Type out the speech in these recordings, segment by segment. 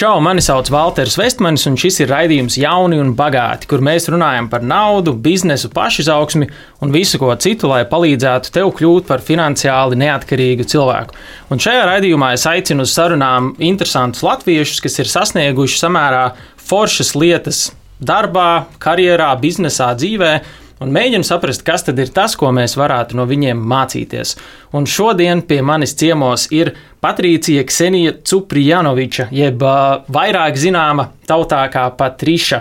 Čau, mani sauc Walters Vestmanis, un šis ir raidījums Jauni un Bagāti, kur mēs runājam par naudu, biznesu, pašizaugsmi un visu ko citu, lai palīdzētu tev kļūt par finansiāli neatkarīgu cilvēku. Un šajā raidījumā es aicinu uz sarunām interesantus latviešus, kas ir sasnieguši samērā foršas lietas darbā, karjerā, biznesā, dzīvē un mēģinu saprast, kas tad ir tas, ko mēs varētu no viņiem mācīties. Un šodien pie manis ciemos ir Patricija Ksenija Cuprijanoviča, jeb vairāk zināma tautā kā Patriša.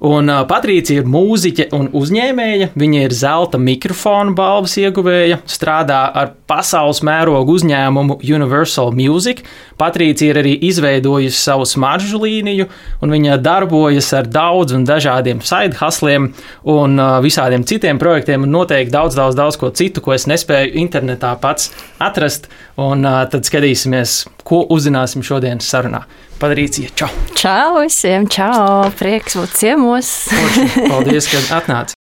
Un uh, Patricija ir mūziķe un uzņēmēja. Viņa ir zelta mikrofona balvas ieguvēja, strādā ar pasaules mērogu uzņēmumu Universal Music. Patricija ir arī izveidojusi savu smaržu līniju, un viņa darbojas ar daudz un dažādiem side hustliem un uh, visādiem citiem projektiem, un noteikti daudz, daudz, daudz ko citu, ko es nespēju internetā pats atrast. Un uh, tad skatīsimies, ko uzzināsim šodienas sarunā. Padarīcija, čau! Čau visiem, čau! Prieks būt ciemos! Paldies, ka atnāci!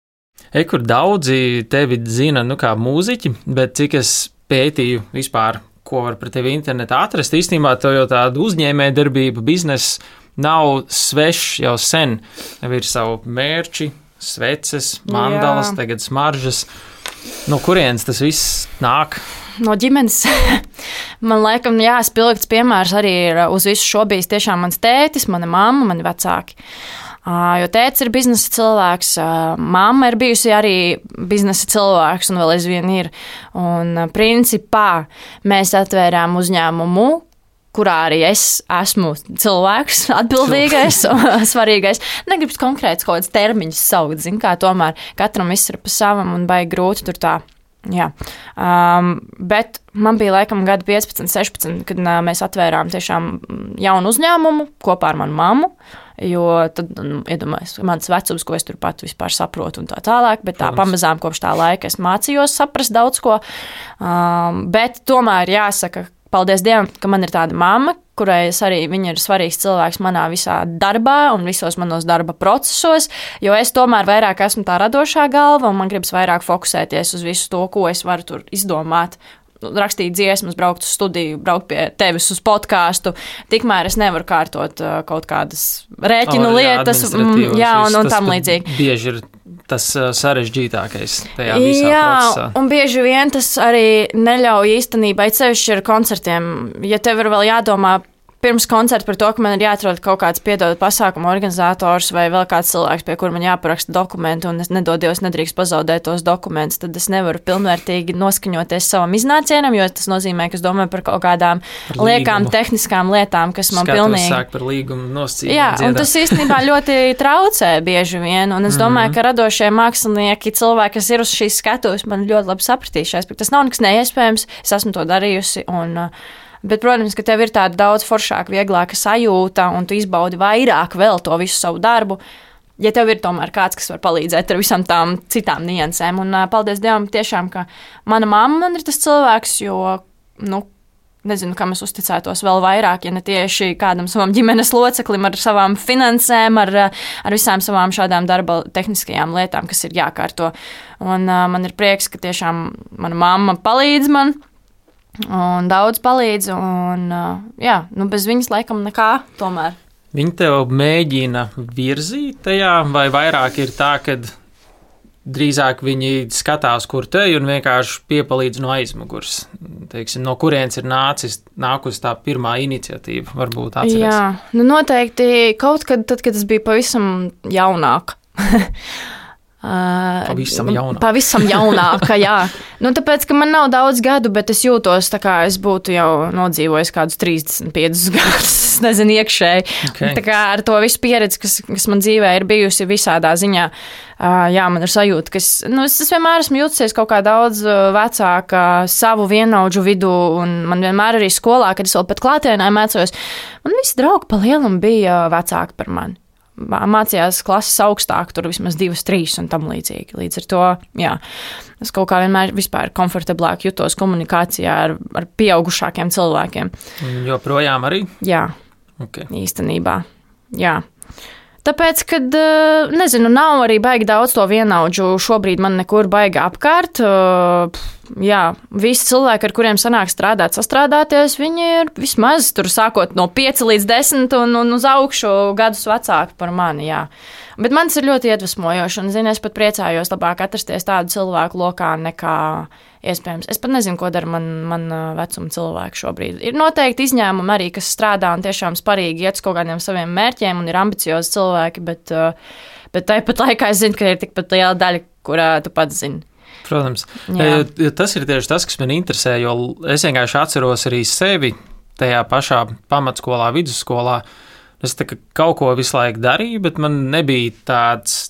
Ekur daudzi tevi zina nu, kā mūziķi, bet cik es pētīju vispār, ko var par tevi internetā atrast, īstenībā tev jau tāda uzņēmē darbība, biznesa nav svešs jau sen. Tev ir savu mērķi, sveces, mandalas, Jā. tagad smaržas. No kurienes tas viss nāk? no ģimenes. man liekas, jā, spilgts piemērs arī ir uz visu šo bijis tiešām mans tētis, mana mamma, mani vecāki. Jo tēvs ir biznesa cilvēks, mamma ir bijusi arī biznesa cilvēks, un vēl aizvien ir. Un, principā, mēs atvērām uzņēmumu, kurā arī es esmu cilvēks, atbildīgais svarīgais. Negribu konkrēts kaut kāds termiņš saukt, zin, kā tomēr katram viss ir pa savam un baigi grūti tur tā Jā, um, bet man bija laikam gadi 15, 16, kad uh, mēs atvērām tiešām jaunu uzņēmumu kopā ar manu mammu. Jo tad, nu, iedomājieties, mans vecums, ko es tur pat vispār saprotu, un tā tālāk, bet tā pamazām kopš tā laika es mācījos saprast daudz ko. Um, bet tomēr jāsaka, paldies Dievam, ka man ir tāda mamma, kurai arī viņa ir svarīgs cilvēks manā visā darbā un visos manos darba procesos, jo es tomēr vairāk esmu tā radošā galva un man gribas vairāk fokusēties uz visu to, ko es varu tur izdomāt rakstīt dziesmas, braukt uz studiju, braukt pie tevis uz podkāstu. Tikmēr es nevaru kārtot uh, kaut kādas rēķinu oh, lietas, jā, mm, jā un, un tam līdzīgi. Bieži ir tas uh, sarežģītākais tajā visā jā, procesā. Un bieži vien tas arī neļauj īstenībā, it sevišķi ar koncertiem, ja tev ir vēl jādomā pirms koncerta par to, ka man ir jāatrod kaut kāds piedod pasākumu organizators vai vēl kāds cilvēks, pie kura man jāparaksta dokumenti, un es nedodies, nedrīkst pazaudēt tos dokumentus, tad es nevaru pilnvērtīgi noskaņoties savam iznācienam, jo tas nozīmē, ka es domāju par kaut kādām par liekām, tehniskām lietām, kas man Skatos pilnīgi. Sāk par līgumu nosacījumu. Jā, dziedā. un tas īstenībā ļoti traucē bieži vien, un es domāju, mm -hmm. ka radošie mākslinieki, cilvēki, kas ir uz šīs skatuves, man ļoti labi sapratīšais, bet tas nav nekas neiespējams, es esmu to darījusi. Un, uh, Bet, protams, ka tev ir tāda daudz foršāka, vieglāka sajūta, un tu izbaudi vairāk vēl to visu savu darbu. Ja tev ir tomēr kāds, kas var palīdzēt ar visām tām citām niansēm, un paldies Dievam, tiešām, ka mana mamma man ir tas cilvēks, jo, nu, nezinu, kam es uzticētos vēl vairāk, ja ne tieši kādam savam ģimenes loceklim, ar savām finansēm, ar, ar visām savām šādām darba tehniskajām lietām, kas ir jākārto. Un uh, man ir prieks, ka tiešām mana mamma palīdz man Un daudz palīdz, un jā, nu bez viņas laikam nekā tomēr. Viņi tev mēģina virzīt tajā, vai vairāk ir tā, ka drīzāk viņi skatās, kur te ir un vienkārši piepalīdz no aizmugures. Teiksim, no kurienes ir nācis, nākusi tā pirmā iniciatīva, varbūt atceries. Jā, nu noteikti kaut kad, tad, kad es biju pavisam jaunāka. Pavisam jaunāka. Pavisam jaunāka, jā. Nu, tāpēc, ka man nav daudz gadu, bet es jūtos tā, kā es būtu jau nodzīvojis kādus 35 gadus, nezinu, iekšēji. Okay. Tā kā ar to visu pieredzi, kas, kas man dzīvē ir bijusi visādā ziņā, jā, man ir sajūta, ka es, nu, es, es vienmēr esmu jūties kaut kā daudz vecāka savu vienaudžu vidū, un man vienmēr arī skolā, kad es vēl pat klātienē mācījos, man visi draugi pa lielam bija vecāki par mani mācījās klases augstāk, tur vismaz divas, trīs un tam līdzīgi. Līdz ar to, jā, es kaut kā vienmēr vispār komfortablāk jutos komunikācijā ar, ar pieaugušākiem cilvēkiem. Joprojām arī? Jā, okay. īstenībā, jā. Tāpēc, kad, nezinu, nav arī baigi daudz to vienaudžu, šobrīd man nekur baigi apkārt. jā, visi cilvēki, ar kuriem sanāk strādāt, sastrādāties, viņi ir vismaz tur sākot no 5 līdz 10 un, un uz augšu gadus vecāki par mani. Jā. Bet man tas ir ļoti iedvesmojoši, un zini, es pat priecājos labāk atrasties tādu cilvēku lokā nekā iespējams. Es pat nezinu, ko dara man, man vecuma cilvēki šobrīd. Ir noteikti izņēmumi arī, kas strādā un tiešām sparīgi iet uz kaut kādiem saviem mērķiem un ir ambiciozi cilvēki, bet, bet tāpat laikā es zinu, ka ir tikpat liela daļa, kurā tu pats zini. Protams, Jā. tas ir tieši tas, kas man interesē, jo es vienkārši atceros arī sevi tajā pašā pamatskolā, vidusskolā. Es kaut ko visu laiku darīju, bet man nebija tāds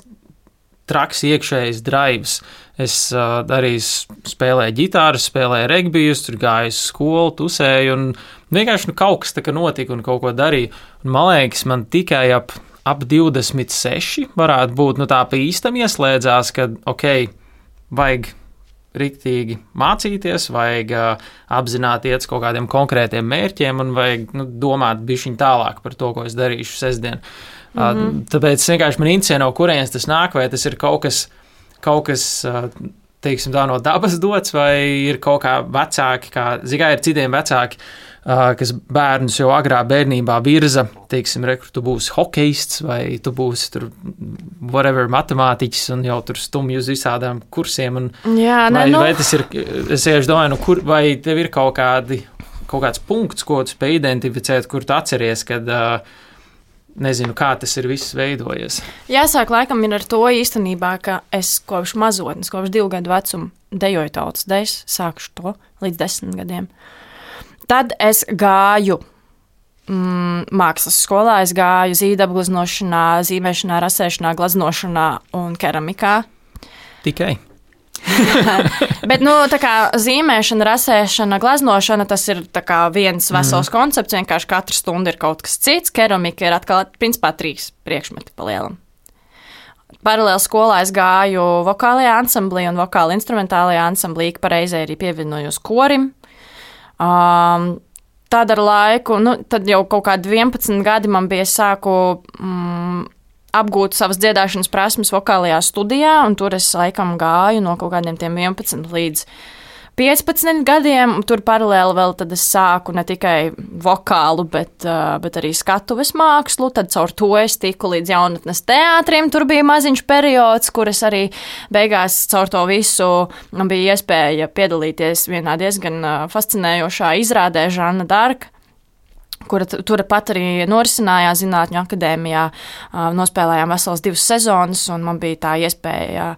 traks iekšējs drives. Es uh, arī spēlēju ģitāru, spēlēju regbiju, tur gāju uz skolu, tusēju un vienkārši nu, kaut kas tā kā notika un kaut ko darīju. Un, man liekas, man tikai ap, ap 26 varētu būt nu, tā pa īstam ieslēdzās, ka ok, vajag riktīgi mācīties, vajag apzināti iet uz kaut kādiem konkrētiem mērķiem un vajag nu, domāt bišķiņ tālāk par to, ko es darīšu sestdien. Mm -hmm. tāpēc vienkārši man interesē, no kurienes tas nāk, vai tas ir kaut kas kaut kas. Teiksim, tā no dabas dots, vai ir kaut kā vecāki, kā zigā ir citiem vecāki, kas bērnus jau agrā bērnībā virza, teiksim, rekur, tu būsi hokejists vai tu būsi tur, whatever, matemātiķis un jau tur stumj uz visādām kursiem. Un, Jā, ne, vai, nu. vai tas ir, es tieši domāju, nu, kur, vai tev ir kaut kādi, kaut kāds punkts, ko tu spēj identificēt, kur tu atceries, kad uh, nezinu, kā tas ir viss veidojies. Jāsāk laikam ir ar to īstenībā, ka es kopš mazotnes, kopš divu gadu vecuma dejoju tautas dejas, sākušu to līdz desmit gadiem. Tad es gāju mm, mākslas skolā, es gāju zīdapgleznošanā, zīmēšanā, rasēšanā, glaznošanā un keramikā. Tikai. Bet, nu, tā kā zīmēšana, rasēšana, glaznošana, tas ir viens vesels mm. koncepts. Vienkārši katra stunda ir kaut kas cits. Keramika ir atkal, principā, trīs priekšmeti pa lielam. Paralēli skolā es gāju vokālajā ansamblī un vokāla instrumentālajā ansamblī, ka pareizai arī pievienojos korim. Um, tad ar laiku, nu, tad jau kaut kādi 11 gadi man bija sāku mm, apgūt savas dziedāšanas prasmes vokālajā studijā, un tur es laikam gāju no kaut kādiem 11 līdz 15 gadiem. Tur paralēli vēl es sāku ne tikai vokālu, bet, bet arī skatuves mākslu. Tad caur to es tiku līdz jaunatnes teātrim. Tur bija maziņš periods, kur es arī beigās caur to visu bija iespēja piedalīties vienā diezgan fascinējošā izrādē Žana Darka kura tur pat arī norisinājās Zinātņu akadēmijā. Nospēlējām veselas divas sezonas, un man bija tā iespēja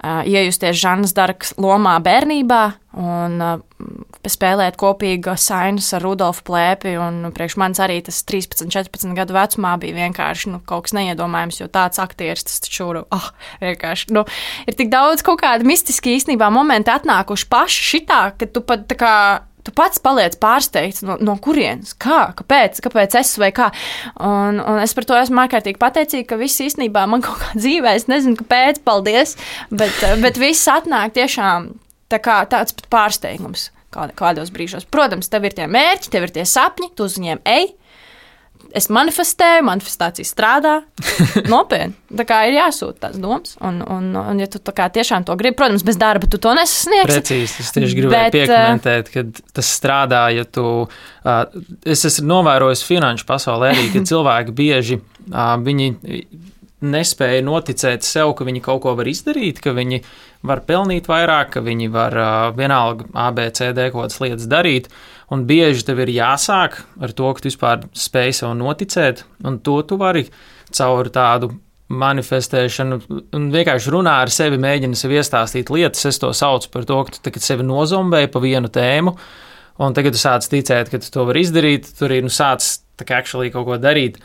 iejusties Žanas Darkas lomā bērnībā un spēlēt kopīgi sainas ar Rudolfu Plēpi. Priekš manis arī tas 13, 14 gadu vecumā bija vienkārši nu, kaut kas neiedomājams, jo tāds aktieris tas taču oh, vienkārši nu, ir tik daudz kaut kāda mistiski īstenībā momenti atnākuši paši šitā, ka tu pat tā kā Tu pats paliec pārsteigts, no, no kurienes, kā, kāpēc, kāpēc es vai kā. Un, un es par to esmu ārkārtīgi pateicīga, ka viss īstenībā man kaut kā dzīvē, es nezinu, kāpēc, paldies, bet, bet viss atnāk tiešām tā kā tāds pārsteigums kādos brīžos. Protams, tev ir tie mērķi, tev ir tie sapņi, tu uz viņiem ej, es manifestēju, manifestācija strādā. Nopietni. Tā kā ir jāsūta tās domas. Un, un, un ja tu tiešām to gribi, protams, bez darba tu to nesasniegsi. Precīzi, es tieši gribēju Bet, piekomentēt, ka tas strādā, ja tu. Uh, es esmu novērojis finanšu pasaulē arī, ka cilvēki bieži uh, viņi nespēja noticēt sev, ka viņi kaut ko var izdarīt, ka viņi var pelnīt vairāk, ka viņi var uh, vienalga ABCD kaut kādas lietas darīt. Un bieži tev ir jāsāk ar to, ka tu vispār spēj sev noticēt, un to tu vari caur tādu manifestēšanu un vienkārši runā ar sevi, mēģina sev iestāstīt lietas. Es to saucu par to, ka tu tagad sevi nozombēji pa vienu tēmu, un tagad tu sāc ticēt, ka tu to vari izdarīt, tur ir nu, sācis tā kā actually kaut ko darīt.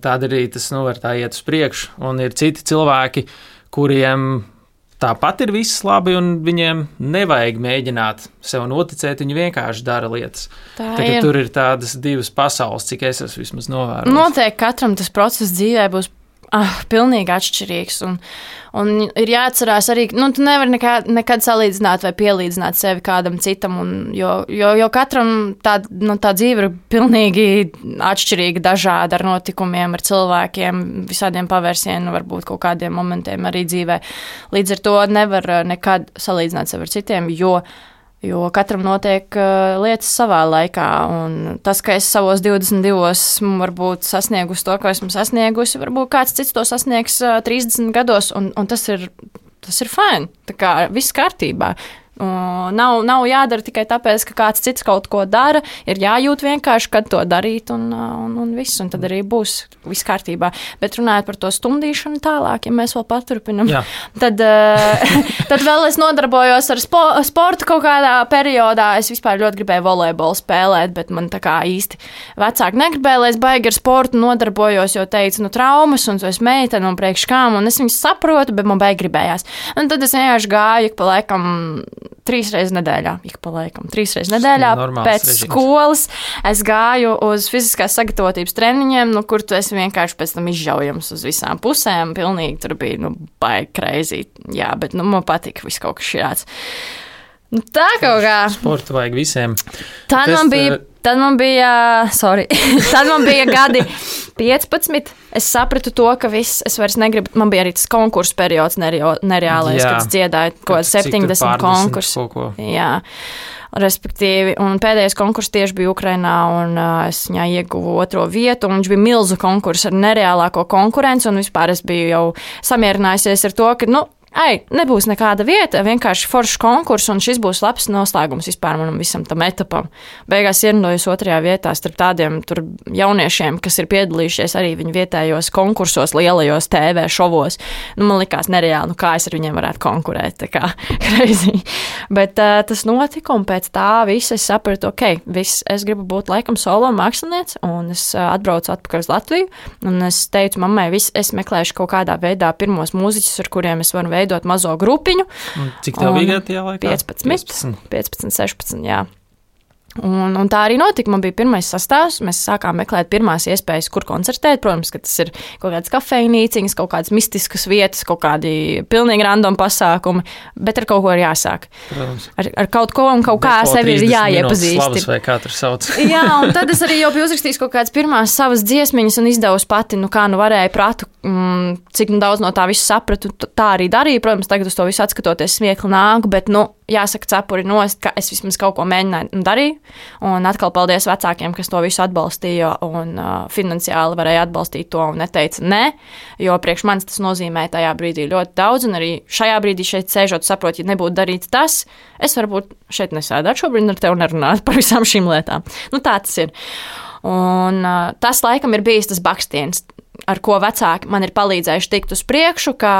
Tad arī tas nu, var tā iet uz priekšu, un ir citi cilvēki, kuriem tāpat ir viss labi, un viņiem nevajag mēģināt sev noticēt. Viņi vienkārši dara lietas. Tā, tā ir. Tur ir tādas divas pasaules, cik es esmu vismaz novērojis. Noteikti katram tas process dzīvē būs ah, pilnīgi atšķirīgs. Un, un ir jāatcerās arī, ka nu, tu nevari nekad, nekad salīdzināt vai pielīdzināt sevi kādam citam, un, jo, jo, jo katram tā, nu, tā dzīve ir pilnīgi atšķirīga, dažāda ar notikumiem, ar cilvēkiem, visādiem pavērsieniem, varbūt kaut kādiem momentiem arī dzīvē. Līdz ar to nevar nekad salīdzināt sevi ar citiem, jo Jo katram notiek uh, lietas savā laikā, un tas, ka es savos 22 esmu varbūt sasniegusi to, ko esmu sasniegusi, varbūt kāds cits to sasniegs uh, 30 gados, un, un tas ir. Tas ir fini. Tā kā viss kārtībā. Nav, nav jādara tikai tāpēc, ka kāds cits kaut ko dara. Ir jājūt vienkārši, kad to darīt, un, un, un viss, un tad arī būs viss kārtībā. Bet runājot par to stundīšanu tālāk, ja mēs vēl paturpinam, Jā. tad, eh, tad vēl es nodarbojos ar spo, sportu kaut kādā periodā. Es vispār ļoti gribēju volejbolu spēlēt, bet man tā kā īsti vecāki negribēja, lai es baigi ar sportu nodarbojos, jo teica, nu, traumas, un tu esi meitene, un priekš kām, un es viņus saprotu, bet man baigi gribējās. Un tad es vienkārši gāju pa laikam trīs reizes nedēļā, ik pa laikam, trīs reizes nedēļā. Pēc režīms. skolas es gāju uz fiziskās sagatavotības treniņiem, nu, kur tu esi vienkārši pēc tam izžaujams uz visām pusēm. Pilnīgi tur bija, nu, baigi kreizī. Jā, bet, nu, man patika viss kaut kas šāds. Nu, tā kaut kā. Sporta vajag visiem. Tā man bija. Uh, Tad man bija, sorry, tad man bija gadi 15. Es sapratu to, ka viss, es vairs negribu, man bija arī tas konkursu periods nereālais, kad es dziedāju kaut kāds 70 konkursu. Jā. Respektīvi, un pēdējais konkurss tieši bija Ukrainā, un uh, es viņā ieguvu otro vietu. Viņš bija milzu konkurss ar nereālāko konkurenci, un vispār es biju jau samierinājusies ar to, ka, nu, Ai, nebūs nekāda vieta, vienkārši foršs konkurss, un šis būs labs noslēgums vispār manam visam tam etapam. Beigās ierindojos otrajā vietā starp tādiem jauniešiem, kas ir piedalījušies arī viņu vietējos konkursos, lielajos TV šovos. Nu, man likās nereāli, nu, kā es ar viņiem varētu konkurēt. Tā kā crazy. Bet uh, tas notika, un pēc tā visa es sapratu, ok, viss, es gribu būt laikam solo mākslinieks, un es uh, atbraucu atpakaļ uz Latviju, un es teicu mammai, viss, es meklēšu kaut kādā veidā pirmos mūziķus, ar kuriem es varu veidot mazo grupiņu. Cik tev bija tajā laikā? 15, 15, 15 16. Jā. Un, un tā arī notika. Man bija pirmais sastāvs. Mēs sākām meklēt pirmās iespējas, kur koncertēt. Protams, ka tas ir kaut kādas kafejnīciņas, kaut kādas mistiskas vietas, kaut kādi pilnīgi random pasākumi. Bet ar kaut ko ir jāsāk. Protams. Ar, ar kaut ko un kaut kā sevi ir jāiepazīst. Jā, un tad es arī jau biju uzrakstījis kaut kādas pirmās savas dziesmiņas un izdevusi pati, nu kā nu varēja pratu, mm, cik nu daudz no tā visu sapratu. Tā arī darīju. Protams, tagad uz to visu atskatoties smiekli nāk, bet, nu, jāsaka, cepuri nost, ka es vismaz kaut ko mēģināju un darīju. Un atkal paldies vecākiem, kas to visu atbalstīja un uh, finansiāli varēja atbalstīt to un neteica nē, jo priekš manis tas nozīmē tajā brīdī ļoti daudz. Un arī šajā brīdī šeit sēžot, saprot, ja nebūtu darīts tas, es varbūt šeit nesēdētu šobrīd ar tevi nerunāt par visām šīm lietām. Nu, tā tas ir. Un uh, tas laikam ir bijis tas bakstiens, ar ko vecāki man ir palīdzējuši tikt uz priekšu, ka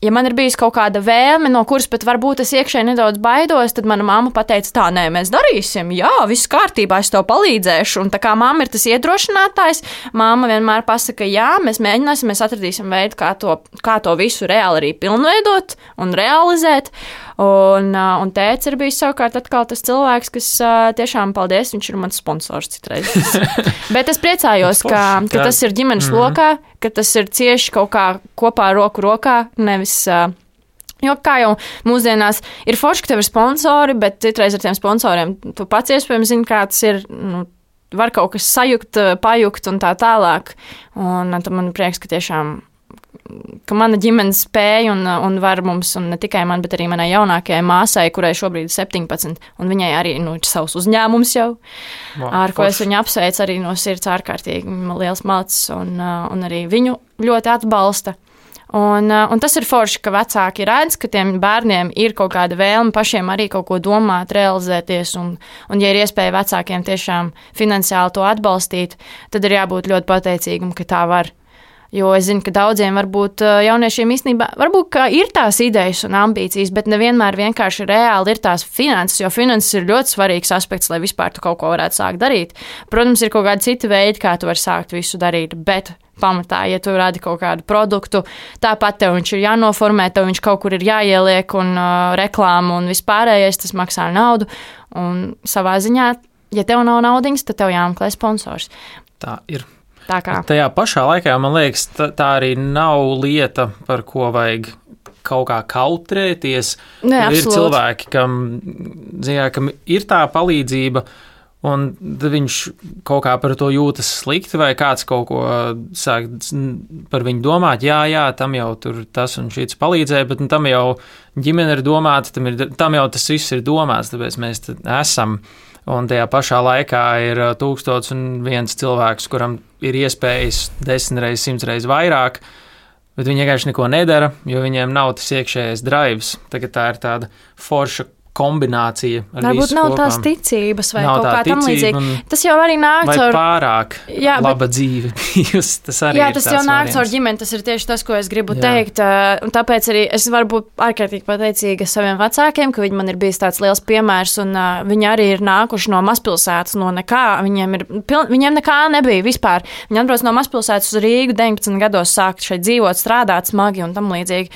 ja man ir bijusi kaut kāda vēlme, no kuras pat varbūt es iekšēji nedaudz baidos, tad mana mamma pateica, tā, nē, mēs darīsim, jā, viss kārtībā, es tev palīdzēšu. Un tā kā mamma ir tas iedrošinātājs, mamma vienmēr pasaka, jā, mēs mēģināsim, mēs atradīsim veidu, kā to, kā to visu reāli arī pilnveidot un realizēt. Un, un tēvs ir bijis savukārt atkal tas cilvēks, kas tiešām paldies, viņš ir mans sponsors citreiz. Bet es priecājos, ka, ka tas ir ģimenes mm -hmm. lokā, ka tas ir cieši kaut kā kopā roku rokā, nevis. Jo kā jau mūsdienās ir forši, ka tev ir sponsori, bet citreiz ar tiem sponsoriem tu pats iespējams zini, kā tas ir. Nu, var kaut kas sajukt, pajukt un tā tālāk. Un tad man prieks, ka tiešām ka mana ģimene spēja un, un var mums, un ne tikai man, bet arī manai jaunākajai māsai, kurai šobrīd ir 17, un viņai arī nu, savs uzņēmums jau, wow, ar ko es viņu apsveicu arī no sirds ārkārtīgi liels mācis, un, un arī viņu ļoti atbalsta. Un, un tas ir forši, ka vecāki redz, ka tiem bērniem ir kaut kāda vēlme pašiem arī kaut ko domāt, realizēties. Un, un ja ir iespēja vecākiem tiešām finansiāli to atbalstīt, tad ir jābūt ļoti pateicīgam, ka tā var. Jo es zinu, ka daudziem varbūt jauniešiem īstenībā varbūt ir tās idejas un ambīcijas, bet nevienmēr vienkārši reāli ir tās finanses, jo finanses ir ļoti svarīgs aspekts, lai vispār tu kaut ko varētu sākt darīt. Protams, ir kaut kādi citi veidi, kā tu vari sākt visu darīt, bet pamatā, ja tu radi kaut kādu produktu, tāpat tev viņš ir jānoformē, tev viņš kaut kur ir jāieliek un uh, reklāma un vispārējais tas maksā naudu. Un savā ziņā, ja tev nav naudas, tad tev jāmeklē sponsors. Tā ir. Tā kā. Tajā pašā laikā man liekas, tā, arī nav lieta, par ko vajag kaut kā kautrēties. Ne, ir cilvēki, kam, zinā, kam ir tā palīdzība, Un viņš kaut kā par to jūtas slikti, vai kāds kaut ko sāk par viņu domāt. Jā, jā, tam jau tur tas un šis palīdzēja, bet nu, tam jau ģimene ir domāta, tam, ir, tam jau tas viss ir domāts, tāpēc mēs esam. Un tajā pašā laikā ir tūkstots un viens cilvēks, kuram ir iespējas desmit reizes, simts reizes vairāk, bet viņi vienkārši neko nedara, jo viņiem nav tas iekšējais drives. Tagad tā ir tāda forša kombinācija. Varbūt nav kopām. tās ticības vai Nav kaut kā tam ticība līdzīga. un- Tas jau arī nāk caur. pārāk Jā, bet- laba dzīve bijusi. Tas arī Jā, ir tas jau nāk caur ģimeni. Tas ir tieši tas, ko es gribu Jā. Teikt. un Tāpēc arī es varu būt ārkārtīgi pateicīga saviem vecākiem, ka viņi man ir bijis tāds liels piemērs. Un, uh, viņi arī ir nākuši no mazpilsētas, no nekā. Viņiem, ir, piln, viņiem nekā nebija vispār. Viņi atbrauc no mazpilsētas uz Rīgu 19 gados, sākt šeit dzīvot, strādāt smagi un tam līdzīgi.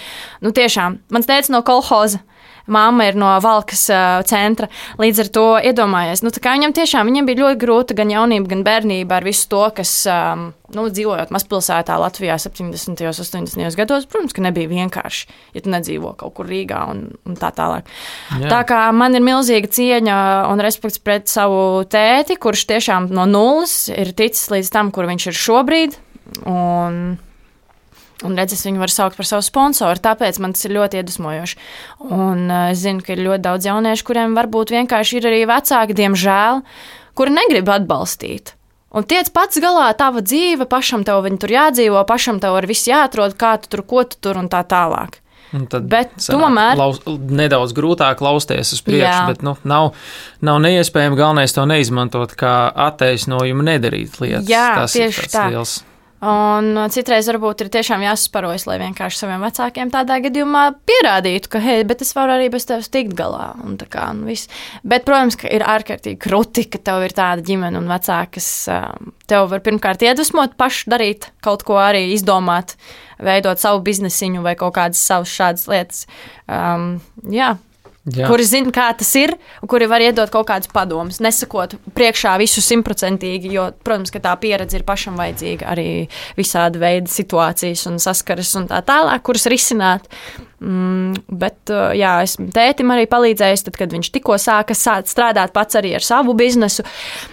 Nu, tiešām, mans teicis no kolhoza. Māma ir no Valkas centra. Līdz ar to iedomājies, nu, viņam tiešām viņam bija ļoti grūta gan jaunība, gan bērnība ar visu to, kas um, nu, dzīvojot mazpilsētā Latvijā 70. un 80. gados. Protams, ka nebija vienkārši, ja tu nedzīvo kaut kur Rīgā un, un tā tālāk. Jā. Tā kā man ir milzīga cieņa un respekts pret savu tēti, kurš tiešām no nulles ir ticis līdz tam, kur viņš ir šobrīd. Un, Un redz, es viņu varu saukt par savu sponsoru, tāpēc man tas ir ļoti iedvesmojoši. Un uh, es zinu, ka ir ļoti daudz jauniešu, kuriem varbūt vienkārši ir arī vecāki, diemžēl, kuri negrib atbalstīt. Un tiec pats galā, tava dzīve, pašam tev tur jādzīvo, pašam tev ar visu jāatrod, kā tu tur, ko tu tur un tā tālāk. Un tad Bet tomēr- Laus, nedaudz grūtāk lausties uz priekšu, Jā. bet nu, nav, nav neiespējami galvenais to neizmantot kā attaisnojumu nedarīt lietas. Jā, Tas ir tieši tāds tā. liels. Un uh, citreiz varbūt ir tiešām jāsasparojas, lai vienkārši saviem vecākiem tādā gadījumā pierādītu, ka, hei, bet es varu arī bez tevis tikt galā. Un tā kā, nu, viss. bet, protams, ka ir ārkārtīgi krūti, ka tev ir tāda ģimene un vecāki, kas um, tev var pirmkārt iedvesmot, pašu darīt kaut ko arī izdomāt, veidot savu biznesiņu vai kaut kādas savas šādas lietas. Um, jā, Jā. kuri zina, kā tas ir, un kuri var iedot kaut kādus padomus, nesakot priekšā visu simtprocentīgi, jo, protams, ka tā pieredze ir pašam vajadzīga arī visādi veidi situācijas un saskares un tā tālāk, kuras risināt. Mm, bet, uh, jā, esmu tētim arī palīdzējis, tad, kad viņš tikko sāka strādāt pats arī ar savu biznesu.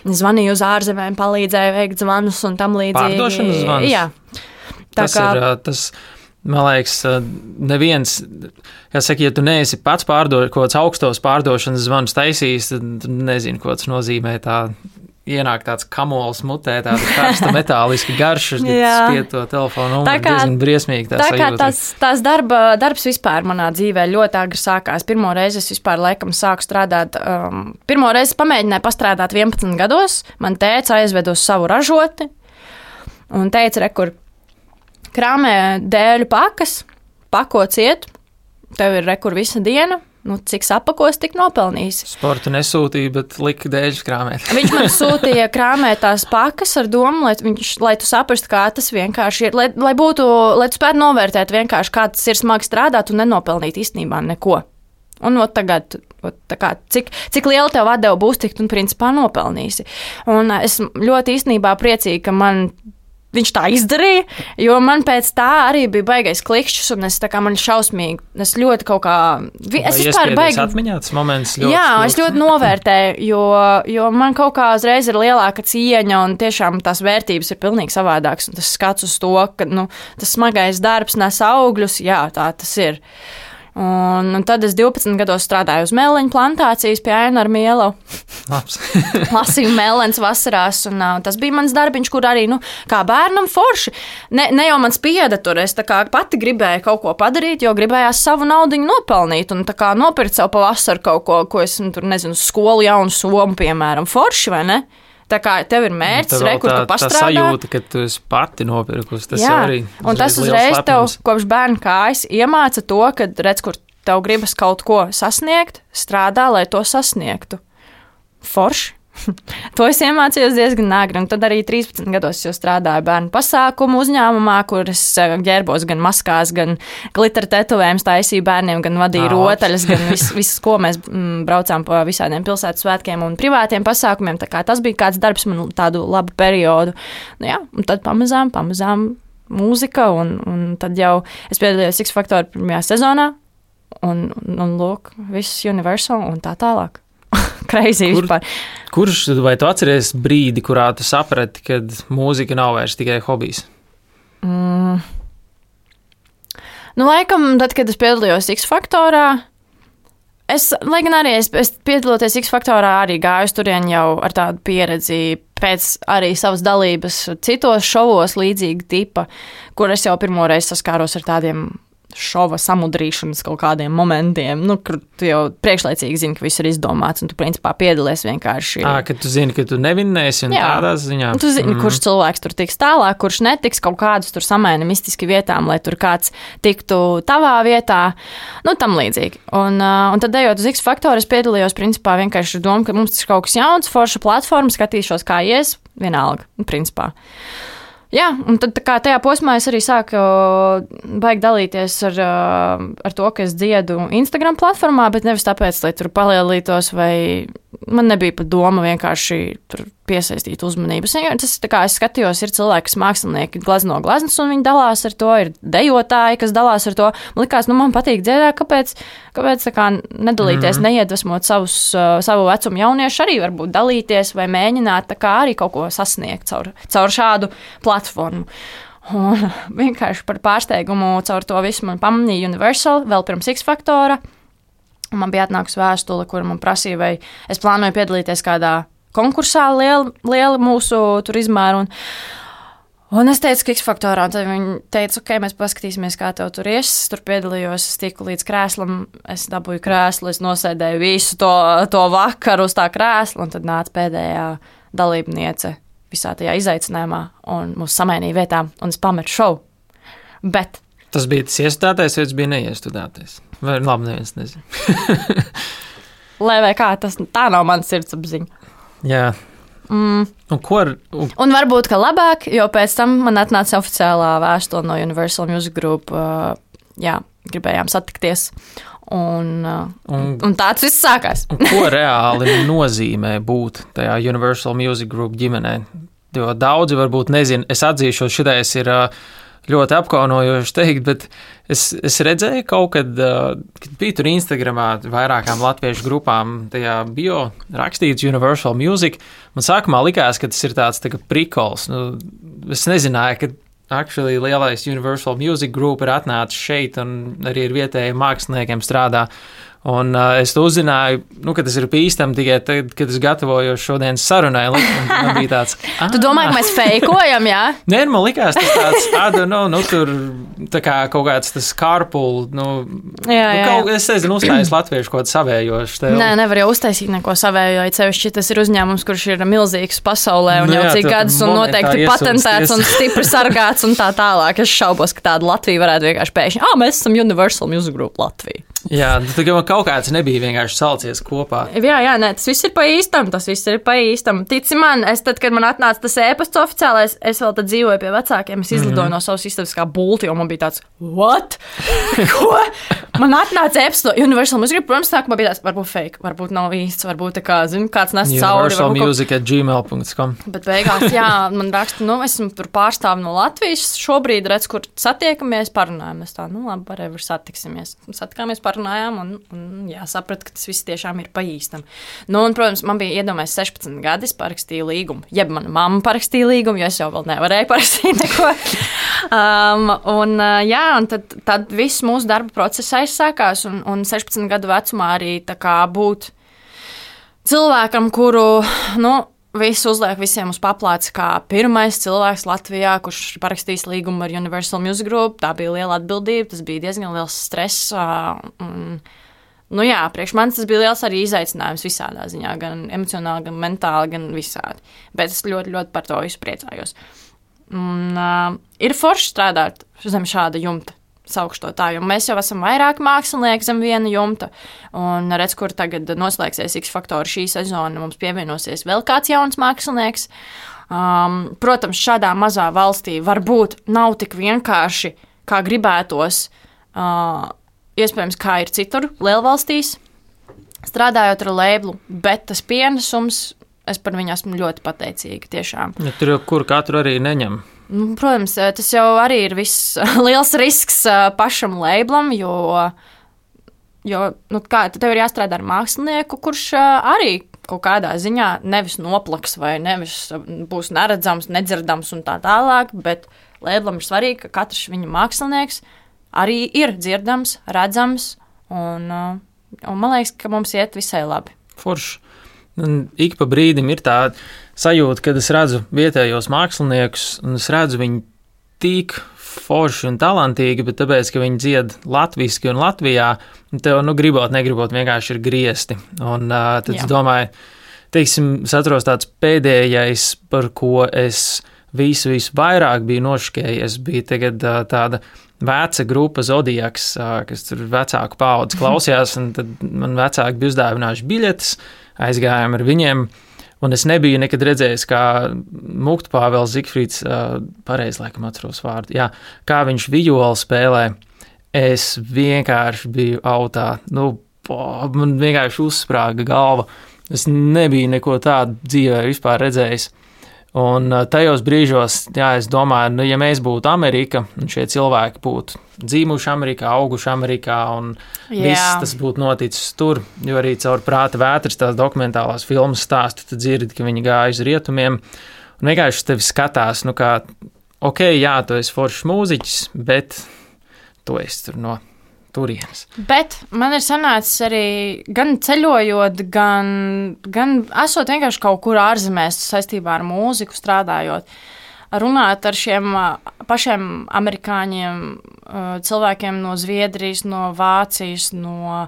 Zvanīju uz ārzemēm, palīdzēju veikt zvanus un tam līdzīgi. Pārdošanas zvanus? Jā. Tā tas kā ir ā, tas. Man liekas, neviens, kas saka, ja tu neesi pats pārdod, kaut kāds augstos pārdošanas zvanus taisījis, tad tu nezini, ko tas nozīmē. Tā ienāk tāds kamols mutē, tāda karsta kad Jā. spied to telefonu. Tā kā- kā briesmīgi tā Tā kā sajūta. tas, tās darba, darbs vispār manā dzīvē ļoti agri sākās. Pirmo reizi es vispār laikam sāku strādāt. Um, pirmo reizi pamēģināju pastrādāt 11 gados. Man tēca aizveda uz savu ražoti un teica, re, kur krāmē dēļu pakas, pako ciet, tev ir re, kur visa diena. Nu, cik apakos, tik nopelnīsi. Sporta nesūtīja, bet lika dēļus krāmēt. Viņš man sūtīja krāmēt tās pakas ar domu, lai, viņš, lai tu saprastu, kā tas vienkārši ir. Lai, lai būtu, lai tu spētu novērtēt vienkārši, kā tas ir smagi strādāt un nenopelnīt īstenībā neko. Un ot, tagad, kā, cik, cik liela tev atdeva būs, tik tu principā nopelnīsi. Un es ļoti īstenībā priecīga, ka man. Viņš tā izdarīja, jo man pēc tā arī bija baisais klikšķis, un es tā kā man šausmīgi, es ļoti kaut kā. vi- Es vispār baigi. atmiņā tas moments ļoti. Jā, es ļoti novērtēju, jo, jo man kaut kā uzreiz ir lielāka cieņa, un tiešām tās vērtības ir pilnīgi savādākas. un Tas skats uz to, ka nu, tas smagais darbs nes augļus, jā, tā tas ir. Un, un tad es 12 gados strādāju uz mēleņu plantācijas pie Aina ar Mielu. Lasīju mēlēns vasarās, un uh, tas bija mans darbiņš, kur arī, nu, kā bērnam forši. Ne, ne jau man spieda tur, es tā kā pati gribēju kaut ko padarīt, jo gribējās savu naudu nopelnīt, un tā kā nopirkt sev pavasaru kaut ko, ko es, nu, tur nezinu, skolu jaunu somu, piemēram, forši vai ne? Tā kā tev ir mērķis, Tev re, vēl kur tu tā, tā pastrādā. sajūta, ka tu esi pati nopirkusi. Tas Jā, arī un tas uzreiz tev kopš bērna kājas iemāca to, ka redz, kur tev gribas kaut ko sasniegt, strādā, lai to sasniegtu. Forši. to es iemācījos diezgan agri, tad arī 13 gados jau strādāju bērnu pasākumu uzņēmumā, kur es eh, ģērbos gan maskās, gan glitter tetovējumus taisīju bērniem, gan vadīju rotaļas, gan visu, vis, ko mēs mm, braucām pa visādiem pilsētas svētkiem un privātiem pasākumiem. Tas bija kāds darbs man tādu labu periodu. Nu, jā, un tad pamazām, pamazām mūzika, un, un tad jau es piedalījos X Factor pirmajā sezonā, un, un, un lūk, viss Universal un tā tālāk. Kreisī Kur- vispār. Kurš vai tu atceries brīdi, kurā tu saprati, ka mūzika nav vairs tikai hobijs? Mm. Nu, laikam, tad, kad es piedalījos X faktorā, es, lai gan arī es, es piedaloties X faktorā, arī gāju uz turieni jau ar tādu pieredzi pēc arī savas dalības citos šovos līdzīga tipa, kur es jau pirmo reizi saskāros ar tādiem šova samudrīšanas kaut kādiem momentiem, nu, kur tu jau priekšlaicīgi zini, ka viss ir izdomāts, un tu principā piedalies vienkārši. Jā, ka tu zini, ka tu nevinnēsi un Jā. tādā ziņā. Tu zini, Mm. kurš cilvēks tur tiks tālāk, kurš netiks kaut kādus tur samēni mistiski vietām, lai tur kāds tiktu tavā vietā. Nu, tam līdzīgi. Un, un tad, ejot uz X faktoru, es piedalījos principā vienkārši ar domu, ka mums tas ir kaut kas jauns, forša platforma, skatīšos, kā ies, vienalga, principā. Jā, un tad kā tajā posmā es arī sāku baigi dalīties ar, uh, ar to, ka es dziedu Instagram platformā, bet nevis tāpēc, lai tur palielītos, vai man nebija pat doma vienkārši piesaistīt uzmanību. Tas, tā kā es skatījos, ir cilvēki, kas mākslinieki glazno glazmas, un viņi dalās ar to, ir dejotāji, kas dalās ar to. Man likās, nu, man patīk dziedāt, kāpēc, kāpēc kā nedalīties, mm -hmm. neiedvesmot savus, uh, savu vecumu jauniešu, arī varbūt dalīties vai mēģināt kā arī kaut ko sasniegt caur, caur šādu platformu. Un vienkārši par pārsteigumu caur to visu man pamanīja Universal vēl pirms X faktora. Man bija atnākusi vēstule, kur man prasīja, vai es plānoju piedalīties kādā konkursā, liela, liela mūsu izmēra. Un, un es teicu, ka X faktorā, tad viņi teica, ok, mēs paskatīsimies, kā tev tur ies. Es tur piedalījos, es tiku līdz krēslam, es dabūju krēslu, es nosēdēju visu to, to vakaru uz tā krēsla, un tad nāca pēdējā dalībniece visā tajā izaicinājumā, un mūs samainīja vietām, un es pametu šovu. Bet Tas bija tas iestudētais, vai tas bija neiestudētais? Vai labi, neviens nezina. lai vai kā, tas tā nav mana sirdsapziņa. Jā. Mm. Un ar. Un, Un varbūt, ka labāk, jo pēc tam man atnāca oficiālā vēstule no Universal Music Group. Uh, jā, gribējām satikties. Un, uh, un, un tāds viss sākās. ko reāli nozīmē būt tajā Universal Music Group ģimenē? Jo daudzi varbūt nezina, es atzīšos, šitais ir uh, ļoti apkaunojoši teikt, bet es, es redzēju kaut kad, kad bija tur Instagramā vairākām latviešu grupām, tajā bio rakstīts Universal Music. Man sākumā likās, ka tas ir tāds tā prikols. Nu, es nezināju, ka actually lielais Universal Music Group ir atnācis šeit un arī ar vietējiem māksliniekiem strādā. Un uh, es to uzzināju, nu, ka tas ir bīstami tikai tad, kad es gatavojos šodienas sarunai. Man bija tāds, Tu domā, ka mēs fejkojam, jā? Nē, nu, man liekas, tas tāds tāda, nu, nu, tur tā kā kaut kāds tas kārpul, nu, Jā, nu jā, kaut, jā. es nezinu, uzstājas latviešu kaut kādu savējošu. Nē, nevar jau uztaisīt neko savējo. Ja sevišķi tas ir uzņēmums, kurš ir milzīgs pasaulē un Nu jau jā, cik tu gadus un noteikti patentēts un stipri sargāts un tā tālāk. Es šaubos, ka tāda Latvija varētu vienkārši pēkšņi, ah, mēs esam Universal Music Group Latvija. Jā, nu, tā kā kaut kāds nebija vienkārši salcies kopā. Jā, jā, nē, tas viss ir pa īstam. Tas viss ir pa īstam. Tici man, es tad, kad man atnāca tas ēpasts oficiālais, es vēl tad dzīvoju pie vecākiem. Es izlidoju mm -hmm. no savas istabas kā bulti, jo man bija tāds, what? Ko? Man atnāca ēpasts no Universal Music, protams, man bija tāds, varbūt fake, varbūt nav īsts, varbūt tā kā, zinu, kāds nes cauri. Universal varbūt kaut- Music at gmail.com. Bet beigās, jā, man raksta, nu, esmu tur pārstāvis no Latvijas. Šobrīd redz, kur satiekamies, parunājamies. Tā, nu, labi, arī satiksimies. Satikāmies, parunājām, un, un sapratu, ka tas viss tiešām ir pa īstam. Nu, un, protams, man bija iedomājies 16 gadi, es parakstīju līgumu. Jeb mana mamma parakstīja līgumu, jo es jau vēl nevarēju parakstīt neko. Um, un, uh, jā, un tad, tad viss mūsu darba process aizsākās, un, un 16 gadu vecumā arī kā būt cilvēkam, kuru, nu, Viss uzliek visiem uz paplātes, kā pirmais cilvēks Latvijā, kurš parakstīs līgumu ar Universal Music Group. Tā bija liela atbildība, tas bija diezgan liels stress. Un, nu jā, priekš manis tas bija liels arī izaicinājums visādā ziņā, gan emocionāli, gan mentāli, gan visādi. Bet es ļoti, ļoti par to visu priecājos. Un, uh, ir forši strādāt zem šāda jumta. Saukšu to tā, jo mēs jau esam vairāk mākslinieki zem viena jumta. Un redz, kur tagad noslēgsies X faktori šī sezona, mums pievienosies vēl kāds jauns mākslinieks. Um, protams, šādā mazā valstī varbūt nav tik vienkārši, kā gribētos. Uh, iespējams, kā ir citur, lielvalstīs, strādājot ar lēblu, bet tas pienesums, es par viņu esmu ļoti pateicīga. Tiešām. Ja tur jau kur katru arī neņem. Nu, protams, tas jau arī ir viss liels risks ā, pašam lēblam, jo, jo nu, kā, tev ir jāstrādā ar mākslinieku, kurš ā, arī kaut kādā ziņā nevis noplaks vai nevis būs neredzams, nedzirdams un tā tālāk, bet Lēdlam ir svarīgi, ka katrs viņa mākslinieks arī ir dzirdams, redzams, un, un man liekas, ka mums iet visai labi. Forši. Ik pa brīdim ir tā sajūta, kad es redzu vietējos māksliniekus, un es redzu viņu tik forši un talantīgi, bet tāpēc, ka viņi dzied latviešu un Latvijā, tev, nu, gribot, negribot, vienkārši ir griesti. Un uh, tad Jā. es domāju, teiksim, es atceros tāds pēdējais, par ko es visu, visu vairāk biju nošķējies, bija tagad uh, tāda veca grupa Zodijaks, uh, kas tur vecāku paudzi klausījās, un tad man vecāki bija uzdāvinājuši biļetes, aizgājām ar viņiem. Un es nebiju nekad redzējis, kā Mukta Pāvils Zikfrīds, uh, pareizi laikam atceros vārdu, jā, kā viņš violi spēlē. Es vienkārši biju autā, nu, po, man vienkārši uzsprāga galva. Es nebiju neko tādu dzīvē vispār redzējis. Un tajos brīžos, jā, es domāju, nu, ja mēs būtu Amerika, un šie cilvēki būtu dzīvojuši Amerikā, auguši Amerikā, un jā. viss tas būtu noticis tur, jo arī caur prāta vētras tās dokumentālās filmas stāstu, tu dzirdi, ka viņi gāja uz rietumiem, un vienkārši tevi skatās, nu kā, ok, jā, tu esi foršs mūziķis, bet tu esi tur no turienes. Bet man ir sanācis arī gan ceļojot, gan, gan esot vienkārši kaut kur ārzemēs saistībā ar mūziku strādājot. Runāt ar šiem pašiem amerikāņiem, cilvēkiem no Zviedrijas, no Vācijas, no,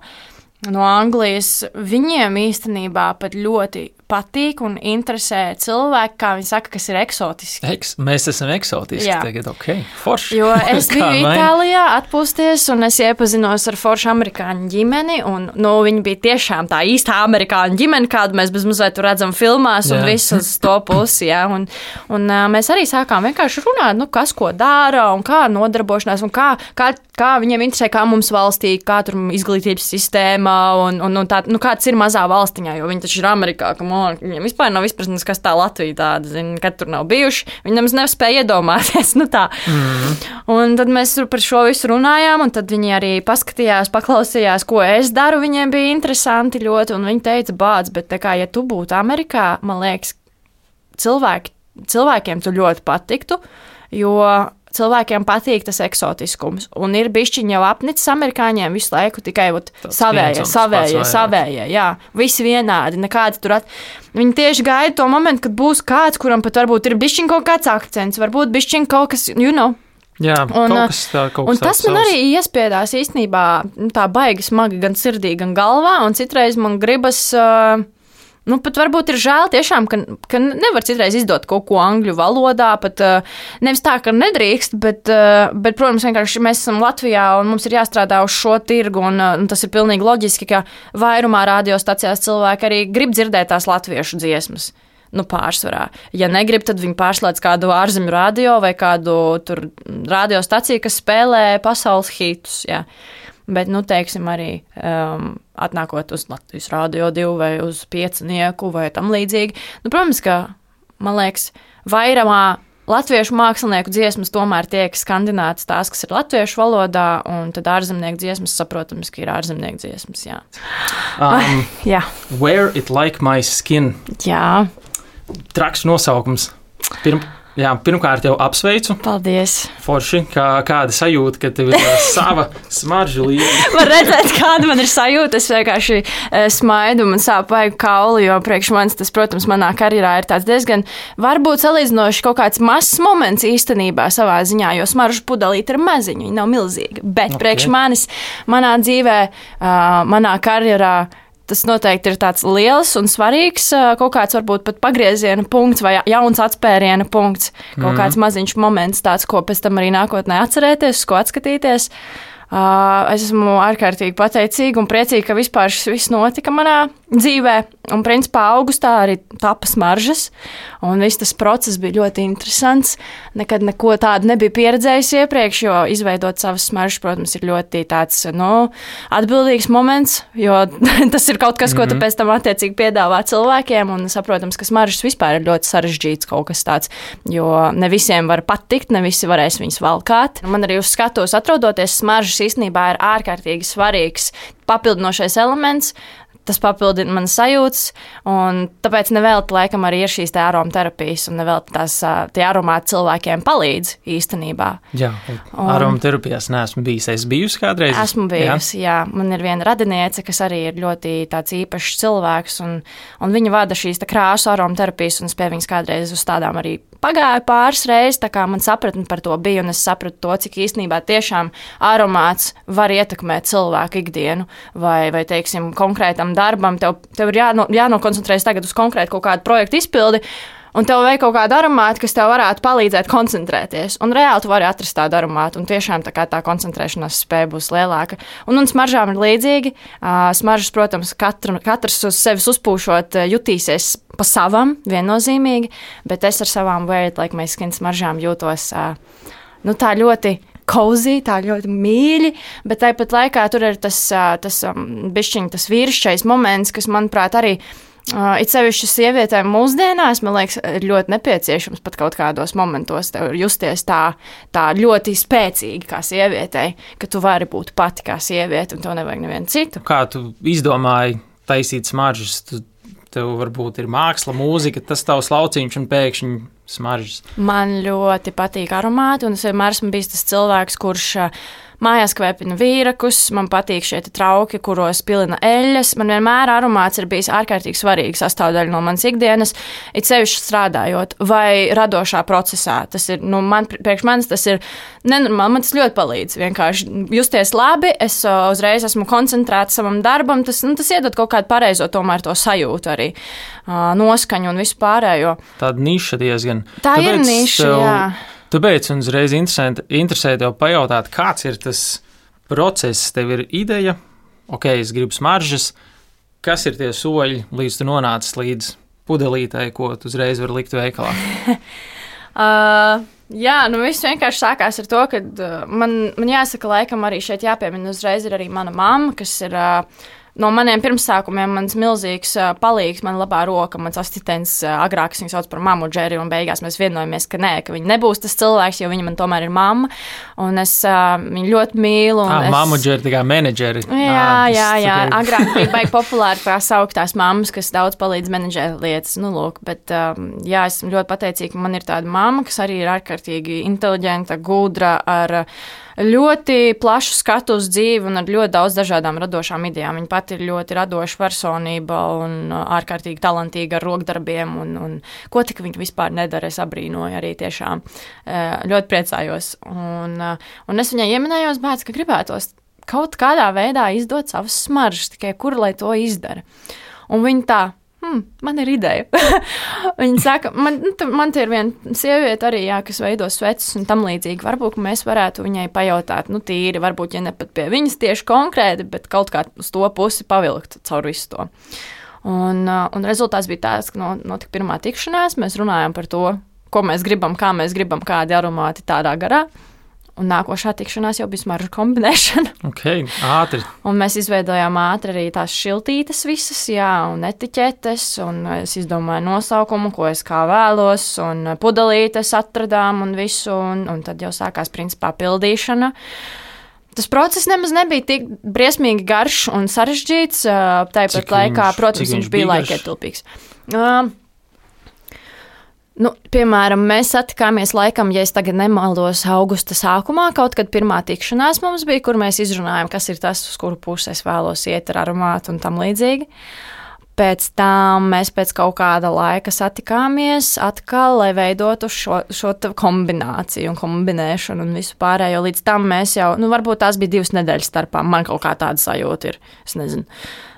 no Anglijas. Viņiem īstenībā pat ļoti patīk un interesē cilvēki, kā viņi saka, kas ir eksotiski. Eks, mēs esam eksotiski Jā. tagad, ok, forši. Jo es biju Itālijā atpūsties un es iepazinos ar foršu amerikāņu ģimeni, un nu, viņi bija tiešām tā īstā amerikāņu ģimene, kādu mēs bez mazliet redzam filmās un visas to pusi, jā, un, un mēs arī sākām vienkārši runāt, nu, kas ko dara un kā nodarbošanās un kā, kā, kā viņiem interesē, kā mums valstī, kā tur izglītības sistēma un, un, un tā, nu, kāds ir mazā valstiņā, jo viņi taču ir Amerikā, ka man, viņiem vispār nav izpratnes, kas tā Latvija tāda, zin, kad tur nav bijuši. Viņi nemaz nespēja iedomāties. Nu tā. mm. Un tad mēs par šo visu runājām, un tad viņi arī paskatījās, paklausījās, ko es daru. Viņiem bija interesanti ļoti, un viņi teica, bāc, bet kā, ja tu būtu Amerikā, man liekas, cilvēki, cilvēkiem tu ļoti patiktu, jo cilvēkiem patīk tas eksotiskums. Un ir bišķiņi jau apnicis amerikāņiem visu laiku tikai savējie, savējie, savējie. Jā, visi vienādi, nekādi tur at... Viņi tieši gaida to momentu, kad būs kāds, kuram pat varbūt ir bišķiņ kaut kāds akcents, varbūt bišķiņ kaut kas, you know. Jā, un, kaut kas tā, kaut un tas man savs. arī iespiedās īstenībā nu, tā baigi smagi gan sirdī, gan galvā, un citreiz man gribas. Uh, Nu, pat varbūt ir žēl, tiešām, ka, ka nevar citreiz izdot kaut ko angļu valodā. Pat uh, nevis tā, ka nedrīkst, bet, uh, bet, protams, vienkārši mēs esam Latvijā un mums ir jāstrādā uz šo tirgu. Un, uh, un tas ir pilnīgi loģiski, ka vairumā radiostacijās cilvēki arī grib dzirdēt tās latviešu dziesmas. Nu, pārsvarā. Ja negrib, tad viņi pārslēdz kādu ārzemju radio vai kādu radiostaciju, kas spēlē pasaules hitus. Jā. Bet, nu, teiksim, arī um, atnākot uz Latvijas Rādio 2 vai uz piecinieku vai tam līdzīgi. Nu, protams, ka, man liekas, vairumā latviešu mākslinieku dziesmas tomēr tiek skandinātas tās, kas ir latviešu valodā, un tad ārzemnieku dziesmas, saprotams, ka ir ārzemnieku dziesmas. Jā. Um, jā. Wear it like my skin. Jā. Traks nosaukums. Pirmkārt Jā, pirmkārt, jau apsveicu. Paldies. Forši, kā, kāda sajūta, ka tev ir sava smarža līnija. Var redzēt, kāda man ir sajūta. Es vienkārši uh, smaidu un sāp vajag kauli, jo priekš manis tas, protams, manā karjerā ir tāds diezgan, varbūt salīdzinoši kaut kāds mazs moments īstenībā savā ziņā, jo smarža pudelīte ir maziņa, viņa nav milzīga. Bet okay. priekš manis, manā dzīvē, uh, manā karjerā tas noteikti ir tāds liels un svarīgs kaut kāds varbūt pat pagrieziena punkts vai jauns atspēriena punkts, kaut mm. kāds maziņš moments, tāds, ko pēc tam arī nākotnē atcerēties, ko atskatīties. Es esmu ārkārtīgi pateicīga un priecīga, ka vispār šis viss notika manā dzīvē. Un, principā, augustā arī tapa smaržas, un viss tas process bija ļoti interesants. Nekad neko tādu nebiju pieredzējis iepriekš, jo izveidot savas smaržas, protams, ir ļoti tāds nu, atbildīgs moments, jo tas ir kaut kas, ko tu mhm. pēc tam attiecīgi piedāvā cilvēkiem. Un, saprotams, ka smaržas vispār ir ļoti sarežģīts kaut kas tāds, jo ne visiem var patikt, ne visi varēs viņus valkāt. Man arī uz skatuves atrodoties, smaržas īstenībā ir ārkārtīgi svarīgs papildinošais elements tas papildina manas sajūtas, un tāpēc nevelti laikam arī ir šīs aromaterapijas, un nevelti tās tie aromāti cilvēkiem palīdz īstenībā. Jā, aromaterapijās neesmu bijis. Es biju kādreiz. Esmu bijusi, jā. jā. Man ir viena radiniece, kas arī ir ļoti tāds īpašs cilvēks, un, un viņa vada šīs krāsu aromaterapijas, un es pie viņas kādreiz uz tādām arī pagāju pāris reizes, tā kā man sapratni par to bija, un es sapratu to, cik īstenībā tiešām aromāts var ietekmēt cilvēku ikdienu vai, vai teiksim, konkrētam darbam. Tev, tev ir jāno, jānokoncentrējas tagad uz konkrētu kaut kādu projektu izpildi un tev vajag kaut kādu aromātu, kas tev varētu palīdzēt koncentrēties. Un reāli tu vari atrast tādu aromātu, un tiešām tā, tā koncentrēšanās spēja būs lielāka. Un, un smaržām ir līdzīgi. Smaržas, protams, katru, katrs uz sevis uzpūšot, jutīsies pa savam, viennozīmīgi, bet es ar savām Weird Like My Skin smaržām jūtos nu, tā ļoti kozī, tā ļoti mīļi, bet tāpat laikā tur ir tas, tas bišķiņ, tas vīrišķais moments, kas, manuprāt, arī Uh, it sevišķi sievietēm mūsdienās, man liekas, ir ļoti nepieciešams pat kaut kādos momentos justies tā, tā ļoti spēcīgi kā sievietei, ka tu vari būt pati kā sieviete un tev nevajag nevienu citu. Kā tu izdomāji taisīt smaržas? Tu, tev varbūt ir māksla, mūzika, tas tavs lauciņš un pēkšņi smaržas. Man ļoti patīk aromāti, un es vienmēr esmu bijis tas cilvēks, kurš uh, Mājās kvēpina vīrakus, man patīk šie trauki, kuros pilina eļļas. Man vienmēr aromāts ir bijis ārkārtīgi svarīga sastāvdaļa no manas ikdienas, it sevišķi strādājot vai radošā procesā. Tas ir, nu, man, priekš manis tas ir nenormāli, man tas ļoti palīdz. Vienkārši justies labi, es uzreiz esmu koncentrēta savam darbam, tas, nu, tas iedod kaut kādu pareizo tomēr to sajūtu arī, noskaņu un visu pārējo. Tāda niša diezgan. Tā Tāpēc ir niša, tev... jā. Tāpēc man uzreiz interesē tev pajautāt, kāds ir tas process, tev ir ideja, ok, es gribu smaržas, kas ir tie soļi, līdz tu nonāc līdz pudelītei, ko tu uzreiz vari likt veikalā? uh, jā, nu viss vienkārši sākās ar to, ka uh, man, man jāsaka, laikam arī šeit jāpiemina uzreiz arī mana mamma, kas ir. Uh, no maniem pirmsākumiem mans milzīgs palīgs, man labā roka, mans asistents, agrāk viņu sauc par mammu Džeri, un beigās mēs vienojamies, ka nē, ka viņa nebūs tas cilvēks, jo viņa man tomēr ir mamma, un es viņu ļoti mīlu. Ah, es... mammu Džeri, tā kā menedžeri. Jā, ah, jā, jā, agrāk bija baigi populāri tās augtās mammas, kas daudz palīdz menedžēt lietas, nu lūk, bet jā, esmu ļoti pateicīga, ka man ir tāda mamma, kas arī ir ārkārtīgi inteliģenta, gudra, ar ļoti plašu skatu uz dzīvi un ar ļoti daudz dažādām radošām idejām. Viņa pati ir ļoti radoša personība un uh, ārkārtīgi talantīga ar rokdarbiem, un, un ko tik viņa vispār nedara. Es abrīnoju arī tiešām. Uh, ļoti priecājos. Un, uh, un es viņai ieminējos, bērns, ka gribētos kaut kādā veidā izdot savas smaržas, tikai kur lai to izdara. Un viņa tā hmm, man ir ideja. Viņa saka, man, nu, man te ir viena sieviete arī, jā, kas veido sveces un tam līdzīgi. Varbūt mēs varētu viņai pajautāt, nu, tīri, varbūt, ja ne pat pie viņas tieši konkrēti, bet kaut kā uz to pusi pavilkt caur visu to. Un, uh, un rezultāts bija tāds, ka notika pirmā tikšanās, mēs runājām par to, ko mēs gribam, kā mēs gribam, kādi aromāti tādā garā. Un nākošā tikšanās jau bija smaržu kombinēšana. Ok, ātri. un mēs izveidojām ātri arī tās šiltītes visas, jā, un etiķetes, un es izdomāju nosaukumu, ko es kā vēlos, un pudelītes atradām un visu, un, un tad jau sākās principā pildīšana. Tas process nemaz nebija tik briesmīgi garš un sarežģīts. Tāpat laikā, protams, viņš bija laikietilpīgs. Uh, Nu, piemēram, mēs satikāmies laikam, ja es tagad nemaldos, augusta sākumā, kaut kad pirmā tikšanās mums bija, kur mēs izrunājām, kas ir tas, uz kuru pusi es vēlos iet ar aromātu un tam līdzīgi. Pēc tam mēs pēc kaut kāda laika satikāmies atkal, lai veidotu šo, šo kombināciju un kombinēšanu un visu pārējo. Līdz tam mēs jau, nu, varbūt tās bija divas nedēļas starpā. Man kaut kā tāda sajūta ir. Es nezinu.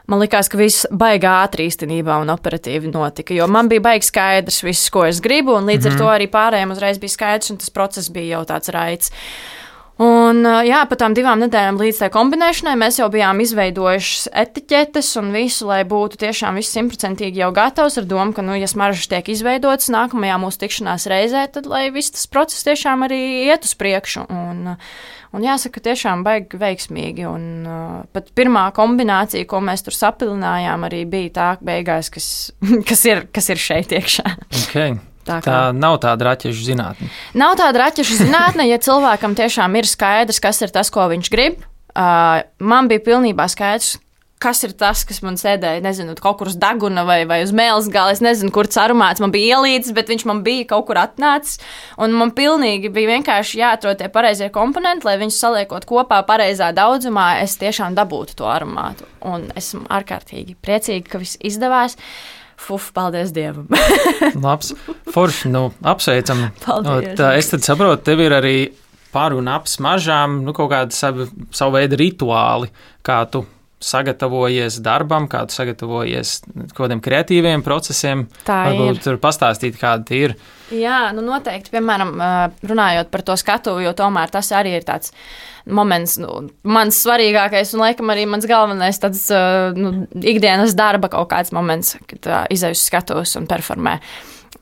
Man liekas, ka viss baigā ātri īstenībā un operatīvi notika. Jo man bija baigi skaidrs, viss, ko es gribu, un līdz mm -hmm. ar mhm. to arī pārējiem uzreiz bija skaidrs, un tas process bija jau tāds raids. Un, jā, pat tām divām nedēļām līdz tai kombinēšanai mēs jau bijām izveidojuši etiķetes un visu, lai būtu tiešām viss simtprocentīgi jau gatavs ar domu, ka, nu, ja smaržas tiek izveidotas nākamajā mūsu tikšanās reizē, tad lai viss tas process tiešām arī iet uz priekšu. Un, Un jāsaka, tiešām baigi veiksmīgi. Un, uh, pat pirmā kombinācija, ko mēs tur sapilinājām, arī bija tā, beigās, kas, kas, ir, kas ir šeit iekšā. Okay. Tā, kā. tā nav tāda raķešu zinātne. Nav tāda raķešu zinātne, ja cilvēkam tiešām ir skaidrs, kas ir tas, ko viņš grib. Uh, man bija pilnībā skaidrs, kas ir tas, kas man sēdēja, nezinu, kaut kur uz deguna vai, vai uz mēles gala. Es nezinu, kur tas aromāts man bija ielīdzis, bet viņš man bija kaut kur atnācis. Un man pilnīgi bija vienkārši jāatrod tie pareizie komponenti, lai viņus saliekot kopā pareizā daudzumā, es tiešām dabūtu to aromātu. Un esmu ārkārtīgi priecīga, ka viss izdevās. Fuf, paldies Dievam. Labs, forši, nu, apsveicam. Paldies. Tā, es tad saprotu, tev ir arī par un ap smaržām, nu, kaut kādi savi, savu veidu rituāli, kā tu sagatavojies darbam, kā tu sagatavojies kaut kādiem kreatīviem procesiem. Tā Varbūt ir. tur pastāstīt, kāda ir. Jā, nu noteikti, piemēram, runājot par to skatu, jo tomēr tas arī ir tāds moments, nu, mans svarīgākais un, laikam, arī mans galvenais tāds, nu, ikdienas darba kaut kāds moments, kad izēju uz skatuves un performē.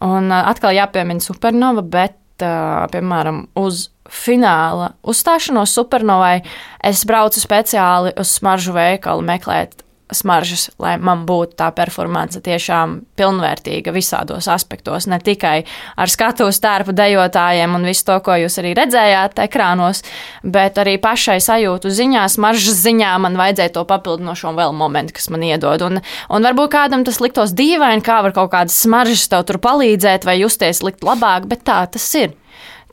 Un atkal jāpiemina supernova, bet, piemēram, uz fināla uzstāšanos supernovai es braucu speciāli uz smaržu veikalu meklēt smaržas, lai man būtu tā performance tiešām pilnvērtīga visādos aspektos, ne tikai ar skatuves tērpu dejotājiem un visu to, ko jūs arī redzējāt ekrānos, bet arī pašai sajūtu ziņā, smaržas ziņā man vajadzēja to papildinošo vēl momentu, kas man iedod. Un, un varbūt kādam tas liktos dīvaini, kā var kaut kādas smaržas tev tur palīdzēt vai justies likt labāk, bet tā tas ir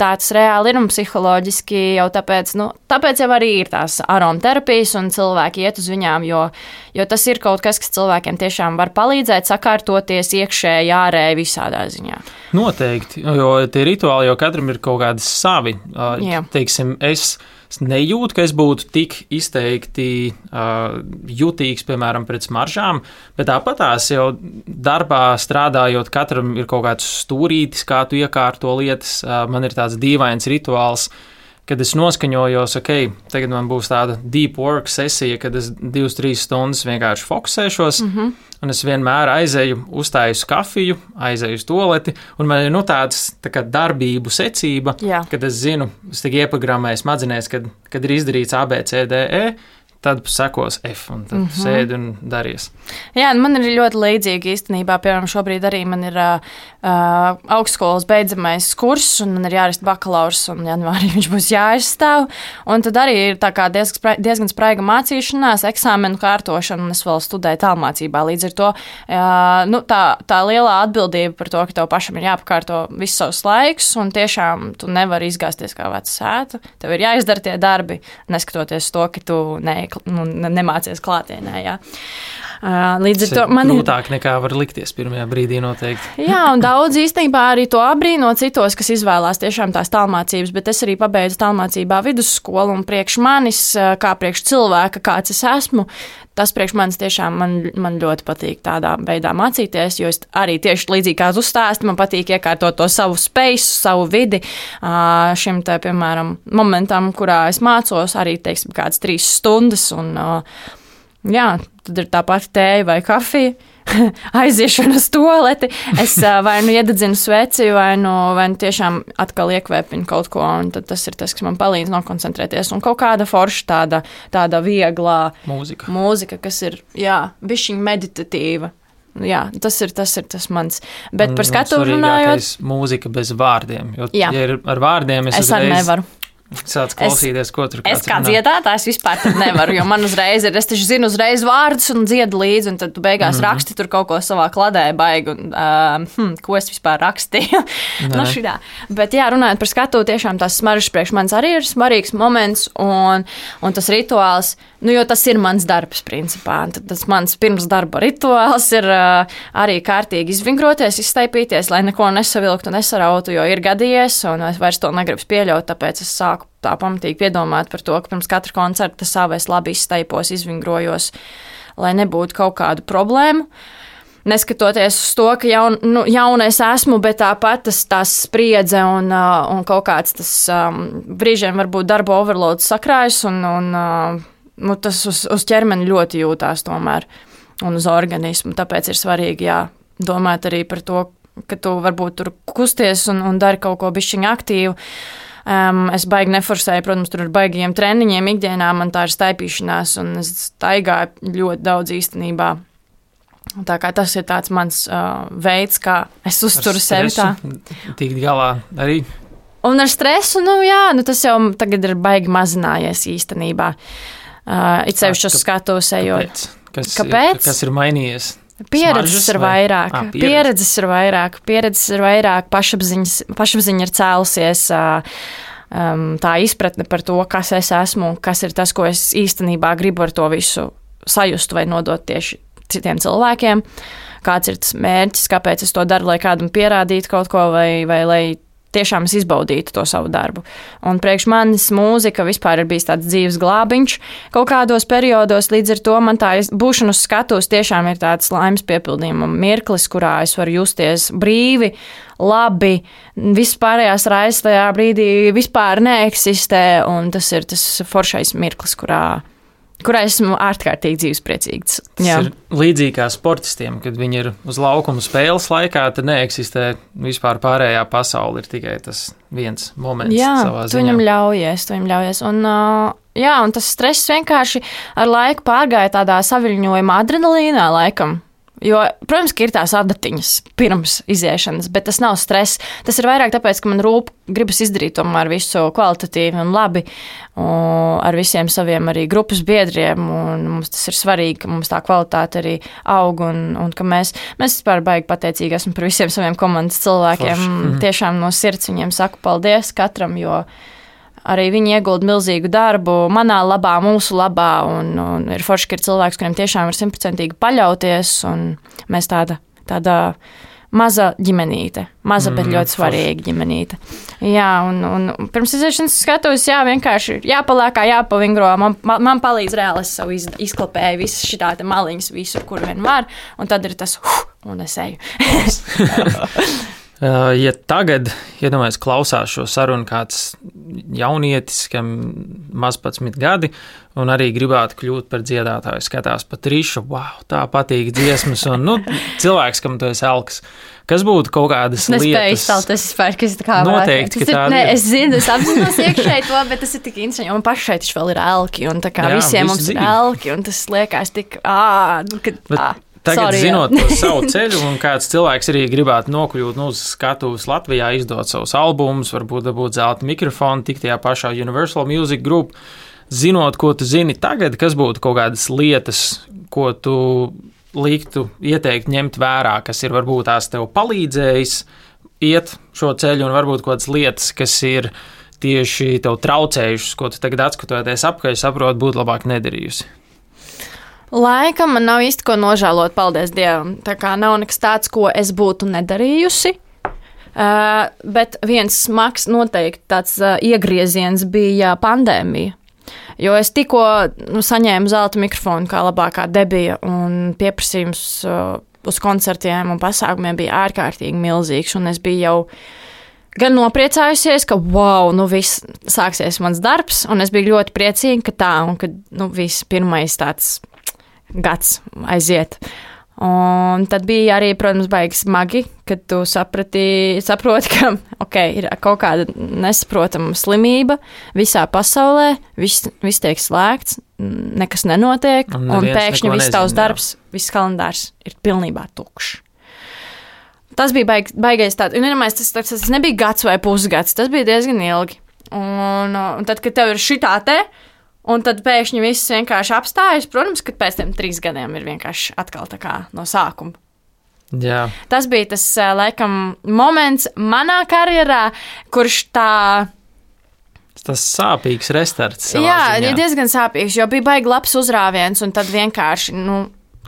tā tas reāli ir un psiholoģiski jau tāpēc, nu, tāpēc jau arī ir tās aromaterapijas un cilvēki iet uz viņām, jo, jo tas ir kaut kas, kas cilvēkiem tiešām var palīdzēt sakārtoties iekšēji, ārēji visādā ziņā. Noteikti, jo tie rituāli jau katram ir kaut kādi savi. Jā. Teiksim, es nejūtu, ka es būtu tik izteikti uh, jutīgs, piemēram, pret smaržām, bet tāpat tās jau darbā strādājot, katram ir kaut kāds stūrītis, kā tu iekārto lietas. Uh, man ir tāds dīvains rituāls. Kad es noskaņojos, ok, tagad man būs tāda deep work sesija, kad es divas, trīs stundas vienkārši fokusēšos. Mm -hmm. Un es vienmēr aizēju, uztāju kafiju, aizēju uz toleti, un man ir nu, tāds tā kā darbību secība, Jā. kad es zinu, es tikai ieprogrammēju smadzenēs, kad, kad ir izdarīts A, B, C, D, E. Tad sekos F, un tad mm -hmm. sēdi un darīs. Jā, man ir ļoti līdzīgi īstenībā. Piemēram, šobrīd arī man ir uh, augstskolas beidzamais kurs, un man ir jāraksta bakalaurs, un janvārī viņš būs jāizstāv. Un tad arī ir diezgan, diezgan spraiga mācīšanās, eksāmenu kārtošana, un es vēl studēju tālmācībā. Līdz ar to uh, nu, tā, tā lielā atbildība par to, ka tev pašam ir jāpakārto visus savus laikus, un tiešām tu nevari izgāzties kā vecs sēta. Tev ir jāizdara tie darbi, neskatoties to, ka tu ne, nu, nemācies klātienē. Jā. Līdz ar to man ir grūtāk nekā var likties pirmajā brīdī noteikti. Jā, un daudz īstenībā arī to abrīno citos, kas izvēlās tiešām tās tālmācības, bet es arī pabeidzu tālmācībā vidusskolu un priekš manis, kā priekš cilvēka, kāds es esmu, tas priekš manis tiešām man, man ļoti patīk tādā veidā mācīties, jo es arī tieši līdzīgi kā uz stāstu, man patīk iekārtot to savu spēju, savu vidi šim te, piemēram, momentam, kurā es mācos, arī, teiksim, kāds trīs stundas. Un, jā, tad ir tā pati tēja vai kafija. aiziešana uz toleti, es vai nu iededzinu sveci, vai nu, vai nu tiešām atkal iekvēpinu kaut ko, un tas ir tas, kas man palīdz nokoncentrēties. Un kaut kāda forša, tāda, tāda viegla mūzika. mūzika, kas ir, bišķiņa meditatīva. Jā, tas ir tas, ir tas mans. Bet par skatu runājot, mūzika bez vārdiem. Jo, Jā. ja ir ar vārdiem, es, es arī nevaru. Sāc klausīties, ko tur Es kā dziedātājs vispār nevaru, jo man uzreiz ir, es taču zinu uzreiz vārdus un dziedu līdzi, un tad tu beigās mm -hmm. raksti tur kaut ko savā kladē baigi, un uh, hm, ko es vispār rakstīju. no šitā. Bet jā, runājot par skatu, tiešām tas smaržas priekš manis arī ir svarīgs moments, un, un tas rituāls, nu, jo tas ir mans darbs, principā. Tad tas mans pirms darba rituāls ir uh, arī kārtīgi izvingroties, izstaipīties, lai neko nesavilktu, nesarautu, jo ir gadījies, un es vairs to negribu pieļaut, tāpēc es sāku tā pamatīgi piedomāt par to, ka pirms katra koncerta savais labi izstaipos, izvingrojos, lai nebūtu kaut kādu problēmu. Neskatoties uz to, ka jaun, nu, jaunais esmu, bet tāpat tas, tas spriedze un, uh, un kaut kāds tas um, brīžiem varbūt darba overloads sakrājas, un, un uh, nu, tas uz, uz ķermeni ļoti jūtās tomēr un uz organismu. Tāpēc ir svarīgi jā, domāt arī par to, ka tu varbūt tur kusties un, un dari kaut ko bišķiņu aktīvu. Um, es baigi neforsēju, protams, tur ar baigiem treniņiem ikdienā man tā ir staipīšanās, un es staigāju ļoti daudz īstenībā. Tā kā tas ir tāds mans uh, veids, kā es uzturu sevi tā. Tikt galā arī. Un ar stresu, nu jā, nu tas jau tagad ir baigi mazinājies īstenībā. Uh, it sevišķi uz skatuves ejot. Kāpēc? Kas, Kāpēc? kas ir mainījies? Pieredzes ir vai- vairāk, Ā, ah, pieredze. pieredzes ir vairāk, pieredzes ir vairāk, pašapziņas, pašapziņa ir cēlusies. Um, tā izpratne par to, kas es esmu, kas ir tas, ko es īstenībā gribu ar to visu sajust vai nodot tieši citiem cilvēkiem. Kāds ir tas mērķis, kāpēc es to daru, lai kādam pierādītu kaut ko, vai, vai lai tiešām es izbaudītu to savu darbu. Un priekš manis mūzika vispār ir bijis tāds dzīves glābiņš. Kaut kādos periodos līdz ar to man tā būšana uz skatuves tiešām ir tāds laimes piepildījuma mirklis, kurā es varu justies brīvi, labi. Vispārējās raizes tajā brīdī vispār neeksistē, un tas ir tas foršais mirklis, kurā, kurā esmu ārkārtīgi dzīvespriecīgs. Līdzīgi kā sportistiem, kad viņi ir uz laukuma spēles laikā, tad neeksistē vispār pārējā pasaule. Ir tikai tas viens moments, Jā, savā tu ziņā. viņam ļaujies, tu viņam ļaujies. Un, uh, jā, un tas stress vienkārši ar laiku pārgāja tādā saviņojumā, adrenalīnā laikam. Jo, protams, ir tās adatiņas pirms iziešanas, bet tas nav stress. Tas ir vairāk tāpēc, ka man rūp, gribas izdarīt tomēr visu kvalitatīvi un labi un ar visiem saviem arī grupas biedriem. Mums tas ir svarīgi, ka mums tā kvalitāte arī aug un, un ka mēs, mēs vispār baigi pateicīgi esam par visiem saviem komandas cilvēkiem. Forši. Tiešām no sirds viņiem saku paldies katram, jo arī viņi iegulda milzīgu darbu manā labā, mūsu labā. Un, un ir forši, ka ir cilvēks, kuriem tiešām var simtprocentīgi paļauties. un Mēs tāda, tāda maza ģimenīte, maza, bet Mm, ļoti svarīga ģimenīte. Jā, un, un pirms iziešanas skatos, jā, vienkārši jāpaliekā, jāpavingro. Man, man, man palīdz reāli, es savu iz, izklapēju visas šī tāda maliņas visur, kur vien var, un tad ir tas, huh, un es eju. Uh, Ja tagad, iedomājieties, klausās šo sarunu kāds jaunietis, kam maz pats gadi, un arī gribētu kļūt par dziedātāju, skatās pa trīšu, wow, tā patīk dziesmas, un nu, cilvēks, kam tu esi elks. Kas būtu kaut kādas Es nespēju lietas? iztelt, es vispār, kas tā kā Noteikti, tas ir, ne, ir. es zinu, es apzinos iekšēji to, bet tas ir tik interesanti, man pašai taču vēl ir elki, un tā kā Jā, visiem mums ir dzīvi. elki, un tas liekas tik, ā, nu, kad, Bet ā, Tagad, sorry, zinot savu ceļu, un kāds cilvēks arī gribētu nokļūt nu, uz skatuves Latvijā, izdot savus albumus, varbūt dabūt zelta mikrofonu, tikt tajā pašā Universal Music Group, zinot, ko tu zini tagad, kas būtu kaut kādas lietas, ko tu liktu ieteikt ņemt vērā, kas ir varbūt tās tev palīdzējis iet šo ceļu, un varbūt kaut kādas lietas, kas ir tieši tev traucējušas, ko tu tagad atskatoties apkārt, saproti, būtu labāk nedarījusi. Laikam man nav īsti ko nožēlot, paldies Dievam. Tā kā nav nekas tāds, ko es būtu nedarījusi. Uh, bet viens smags, noteikti tāds uh, iegrieziens bija pandēmija. Jo es tikko nu, saņēmu zelta mikrofonu, kā labākā debija, un pieprasījums uh, uz koncertiem un pasākumiem bija ārkārtīgi milzīgs. Un es biju jau gan nopriecājusies, ka wow, nu viss sāksies mans darbs, un es biju ļoti priecīga, ka tā, un ka nu, viss pirmais tāds gads aiziet. Un tad bija arī, protams, baigi smagi, kad tu saprati, saproti, ka okay, ir kaut kāda nesaprotama slimība visā pasaulē, viss, viss tiek slēgts, nekas nenotiek, Un un, pēkšņi viss tavs darbs, viss kalendārs ir pilnībā tukšs. Tas bija baig, baigais tāds, un vienmēr tas, tas, tas nebija gads vai pusgads, tas bija diezgan ilgi. Un, un tad, kad tev ir šī tā te, un tad pēkšņi viss vienkārši apstājas, protams, ka pēc tam trīs gadiem ir vienkārši atkal tā kā no sākuma. Jā, Tas bija tas, laikam, moments manā karjerā, kurš tā tas sāpīgs restarts. savā Jā, ziņā. diezgan sāpīgs, jo bija baigi labs uzrāviens, un tad vienkārši, nu,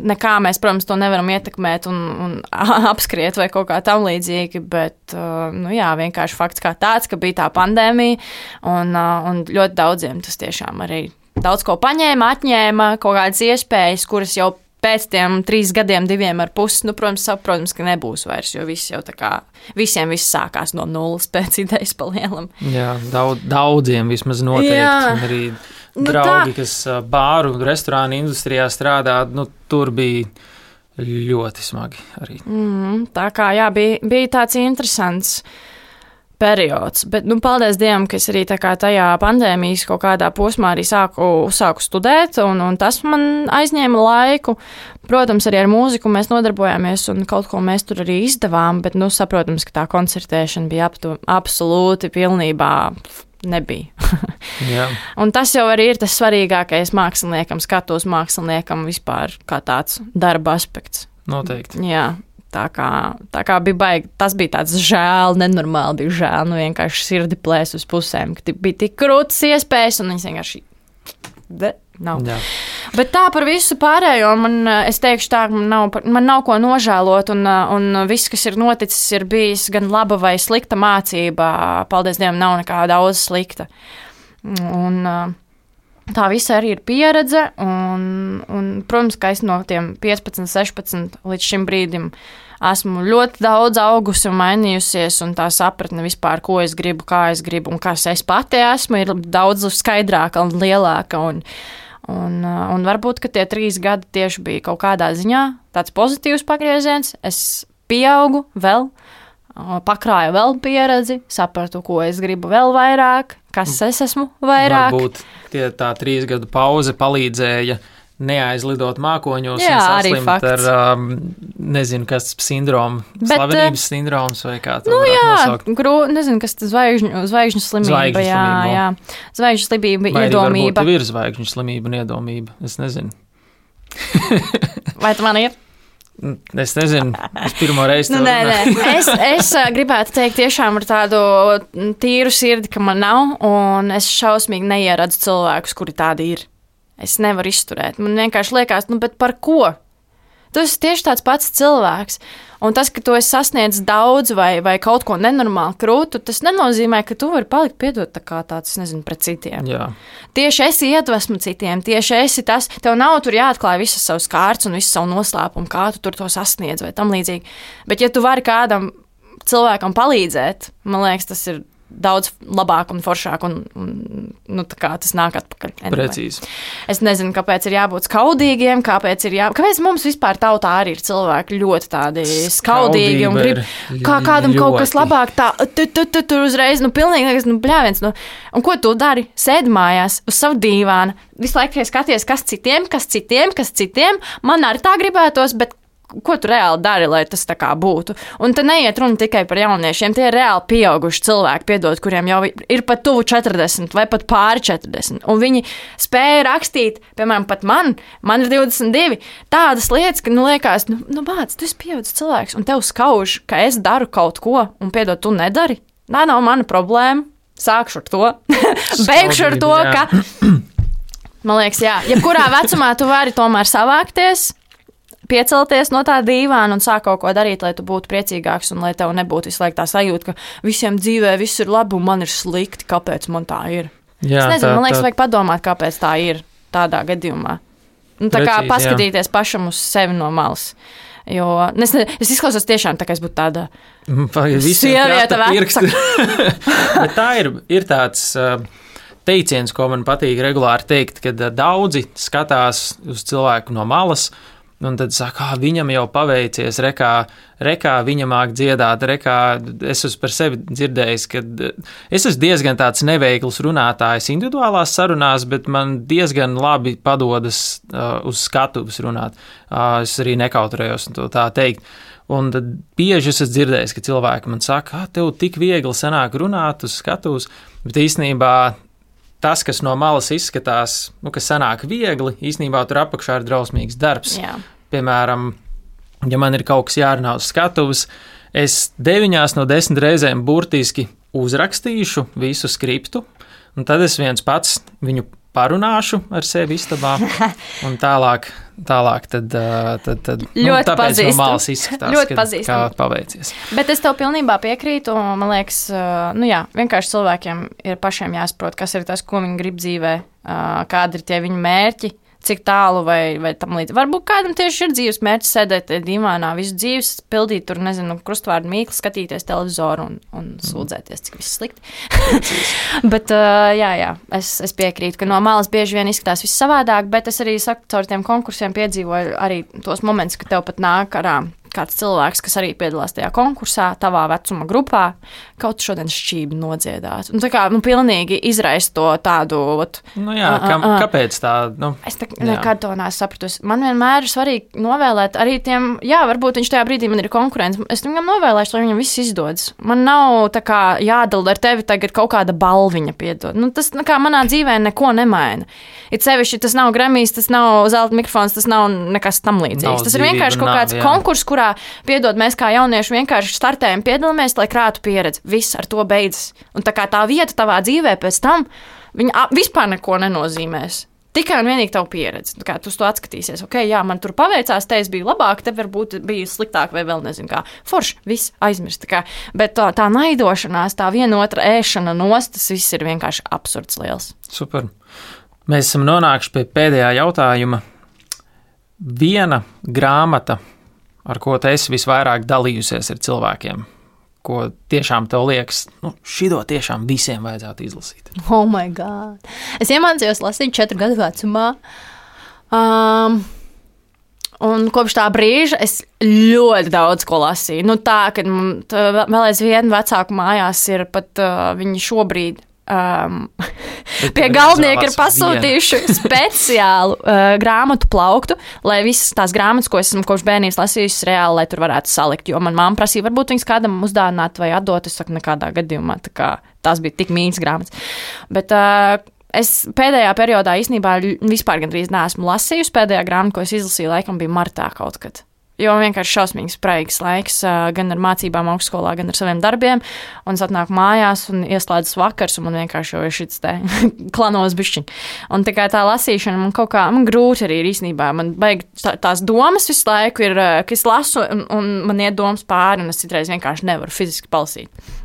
nekā mēs, protams, to nevaram ietekmēt un, un apskriet vai kaut kā tam līdzīgi, bet, uh, nu, jā, vienkārši fakts kā tāds, ka bija tā pandēmija, un, uh, un ļoti daudziem tas tiešām arī daudz ko paņēma, atņēma, kaut kādas iespējas, kuras jau pēc tiem trīs gadiem, diviem ar pusi, nu, protams, saprotams, ka nebūs vairs, jo viss jau tā kā, visiem viss sākās no nulles pēc idejas palielam. Jā, daudz, daudziem vismaz noteikti. Jā. Un Arī Nu draugi, kas bāru un restorānu industrijā strādā, nu, tur bija ļoti smagi arī. Mm, tā kā jā, bija, bija tāds interesants periods. Bet, nu, paldies Dievam, ka es arī tajā pandēmijas kaut kādā posmā arī sāku, sāku studēt, un, un tas man aizņēma laiku. Protams, arī ar mūziku mēs nodarbojāmies, un kaut ko mēs tur arī izdevām, bet, nu, saprotams, ka tā koncertēšana bija aptu, absolūti pilnībā nebija. Un tas jau arī ir tas svarīgākais māksliniekam, skatuves māksliniekam vispār kā tāds darba aspekts. Noteikti. Jā. Tā kā, tā kā bija baigi, tas bija tāds žēl, nenormāli bija žēl. Nu, vienkārši sirdi plēs uz pusēm, ka bija tik krūtis iespējas, un viņas vienkārši. De, nav. Jā. Bet tā par visu pārējo man, es teikšu, tā, man nav, man nav ko nožēlot, un, un viss, kas ir noticis, ir bijis gan laba vai slikta mācība. Paldies Dievam, nav nekā daudz slikta. Un, eh, tā visa arī ir pieredze, un, un protams, ka es no tiem 15, 16 līdz šim brīdim esmu ļoti daudz augusi un mainījusies, un tā sapratne vispār, ko es gribu, kā es gribu, un kas es pati esmu, ir daudz skaidrāka un lielāka. Un, Un, un varbūt tie trīs gadi tieši bija kaut kādā ziņā tāds pozitīvs pagrieziens. Es pieaugu vēl, uh, pakrāju vēl pieredzi, sapratu, ko es gribu vēl vairāk, kas es esmu vairāk. Varbūt tie, tā trīs gadu pauze palīdzēja neaizlidot mākoņos arī saslimt fakts. ar, um, nezinu, kas tas sindroms, Bet, slavenības sindroms vai kā to Nu, jā, nosaukt. grū, nezinu, kas tas zvaigžņu, zvaigžņu slimība. Zvaigžņu jā, slimība. jā. Zvaigžņu slimība, Vai iedomība. tev ir zvaigžņu slimība un iedomība. Es nezinu. Vai tu man ir? Es nezinu, es pirmo reizi Nu, to nē, nē. Es, es ā, gribētu teikt, tiešām ar tādu tīru sirdi, ka man nav, un es šausmīgi neieradzu cilvēkus, kuri tādi ir. Es nevaru izturēt. Man vienkārši liekas, nu, bet par ko? Tu esi tieši tāds pats cilvēks. Un tas, ka tu esi sasniedzis daudz vai, vai kaut ko nenormāli krūtu, tas nenozīmē, ka tu vari palikt piedot tā kā tāds, es nezinu, pret citiem. Jā, Tieši esi iedvesma citiem, tieši esi tas, tev nav tur jāatklāj visas savas kārtas un visu savu noslēpumu, kā tu tur to sasniedz vai tam līdzīgi. Bet, ja tu vari kādam cilvēkam palīdzēt, man liekas, tas ir daudz labāk un foršāk, un, un nu, tas nāk atpakaļ. Anyway. precīzi. Es nezinu, kāpēc ir jābūt skaudīgiem, kāpēc ir jā... Kāpēc mums vispār tautā arī ir cilvēki ļoti tādi skaudīgi un grib, kā kādam kaut kas ļoti. labāk, tā, tu, tu, tu, tur uzreiz, nu, pilnīgi, liekas, nu, bļāviens, nu, un ko tu dari? Sēdi mājās uz savu dīvānu, visu laiku skaties, kas citiem, kas citiem, kas citiem, man arī tā gribētos, bet ko tu reāli dari, lai tas tā kā būtu. Un te neiet runa tikai par jauniešiem, tie ir reāli pieauguši cilvēki, piedod, kuriem jau ir pat tuvu 40 vai pat pāri 40. Un viņi spēja rakstīt, piemēram, pat man, man ir 22, tādas lietas, ka, nu, liekas, nu, nu bāc, tu esi pieaugušs cilvēks, un tev skauž, ka es daru kaut ko, un piedod, tu nedari. Tā nav mana problēma. Sākšu ar to. Beigšu ar to, Skaudība, ka Man liekas, jā, jebkurā vecumā tu vari tomēr savākties, piecelties no tā dīvāna un sākt kaut ko darīt, lai tu būtu priecīgāks un lai tev nebūtu visu laiku tā sajūta, ka visiem dzīvē viss ir labi un man ir slikti. Kāpēc man tā ir? Jā, es nezinu, tā- man liekas, tā- vajag padomāt, kāpēc tā ir tādā gadījumā. Nu, tā kā Precīzi, jā. paskatīties pašam uz sevi no malas. Jo nu, es, ne, es izklausos tiešām tā, ka es būtu tāda visiem Sieviete pirksti? Bet tā ir, ir tāds uh, teiciens, ko man patīk regulāri teikt, kad uh, daudzi skatās uz cilvēku no malas. Un tad saka, ah, viņam jau paveicies, rekā, rekā viņa māk dziedāt, rekā es esmu par sevi dzirdējis, ka es esmu diezgan tāds neveikls runātājs individuālās sarunās, bet man diezgan labi padodas uh, uz skatuves runāt. Uh, es arī nekautrējos to tā teikt. Un tad bieži es esmu dzirdējis, ka cilvēki man saka, ka tev tik viegli sanāk runāt uz skatuves, bet īstenībā tas, kas no malas izskatās, nu, kas sanāk viegli, īstenībā tur apakšā ir drausmīgs darbs. Jā. Piemēram, ja man ir kaut kas jārunā uz skatuves, es deviņās no desmit reizēm burtiski uzrakstīšu visu skriptu, un tad es viens pats viņu parunāšu ar sevi istabā, un tālāk, tālāk tad, tad, tad nu, Ļoti tāpēc no pazīstam. malas izskatās, Ļoti pazīstam. kā paveicies. Bet es tev pilnībā piekrītu. un Man liekas, nu jā, vienkārši cilvēkiem ir pašiem jāsaprot, kas ir tas, ko viņi grib dzīvē, kādi ir tie viņu mērķi. Cik tālu vai, vai tam līdzīgi. Varbūt kādam tieši ir dzīves mērķis sēdēt divānā, visu dzīves pildīt, tur, nezinu, krustvārdu mīklu, skatīties televizoru un, un sūdzēties, cik viss slikti. bet, jā, jā, es, es piekrītu, ka no malas bieži vien izskatās viss savādāk, bet es arī saku, caur tiem konkursiem piedzīvoju arī tos momentus, ka tev pat nāk arā kāds cilvēks, kas arī piedalās tajā konkursā, tavā vecuma grupā, kaut šodien šķīvi nodziedāt. Un tā kā nu, pilnīgi izraisa to tādu. Ot, Nu, jā, kam, kāpēc tā? Nu, Es tā, nekad to neesmu sapratusi. Man vienmēr ir svarīgi novēlēt arī tiem, jā, varbūt viņš tajā brīdī man ir konkurence. Es viņam novēlēšu, lai viņam viss izdodas. Man nav tā kā jādala ar tevi tagad kaut kāda balviņa, piedod. Nu, tas nu, kā manā dzīvē neko nemaina. It sevišķi tas nav Grammy, tas nav zelta mikrofons, tas nav nekas tam līdzīgs. Nav tas ir dzīvība, vienkārši kaut nav, kāds jā. konkurss, kurā, piedod, mēs kā jaunieši vienkārši startējam, piedalāmies, lai krātu pieredzi. Viss ar to beidzas. Un tā kā tā vieta tavā dzīvē pēc tam, viņa vispār neko nenozīmēs. Tikai un vienīgi tavu pieredzi. Kā tu to atskatīsies, ok, jā, man tur paveicās, te es biju labāk, te varbūt bija sliktāk, vai vēl nezinu, kā. Forši, viss aizmirst. kā. Bet tā, tā naidošanās, tā vienotra ēšana nost, tas viss ir vienkārši absurds liels. super. Mēs esam nonākuši pie pēdējā jautājuma. Viena grāmata, ar ko tu esi visvairāk dalījusies ar cilvēkiem, ko tiešām tev liekas, nu, šito tiešām visiem vajadzētu izlasīt. Oh, my God! Es iemācījos lasīt četru gadu vecumā. Um, Un kopš tā brīža es ļoti daudz ko lasīju. Nu, tā, ka man vēl aizvien vecāku mājās ir pat uh, viņi šobrīd. Um, pie galdnieka ir pasūtījuši speciālu uh, grāmatu plauktu, lai visas tās grāmatas, ko esmu kopš bērnības lasījusi, reāli, lai tur varētu salikt. Jo man mamma prasīja, varbūt viņas kādam uzdāvināt vai atdot. Es saku, nekādā gadījumā. tā kā Tās bija tik mīļas grāmatas. Bet, uh, Es pēdējā periodā īstenībā vispār gandrīz neesmu lasījusi. Pēdējā grāmata, ko es izlasīju, laikam bija martā kaut kad. Jo vienkārši šausmīgs spraigs laiks, gan ar mācībām, augstskolā, gan ar saviem darbiem. Un es atnāku mājās un ieslēdzu vakars, un man vienkārši jau ir šis te klanos bišķiņš. Un tā kā tā lasīšana man kaut kā man grūti arī ir īstenībā. Man baigi tā, tās domas visu laiku ir, ka es lasu, un, un man iet domas pāri, un es citreiz vienkārši nevaru fiziski palasīt.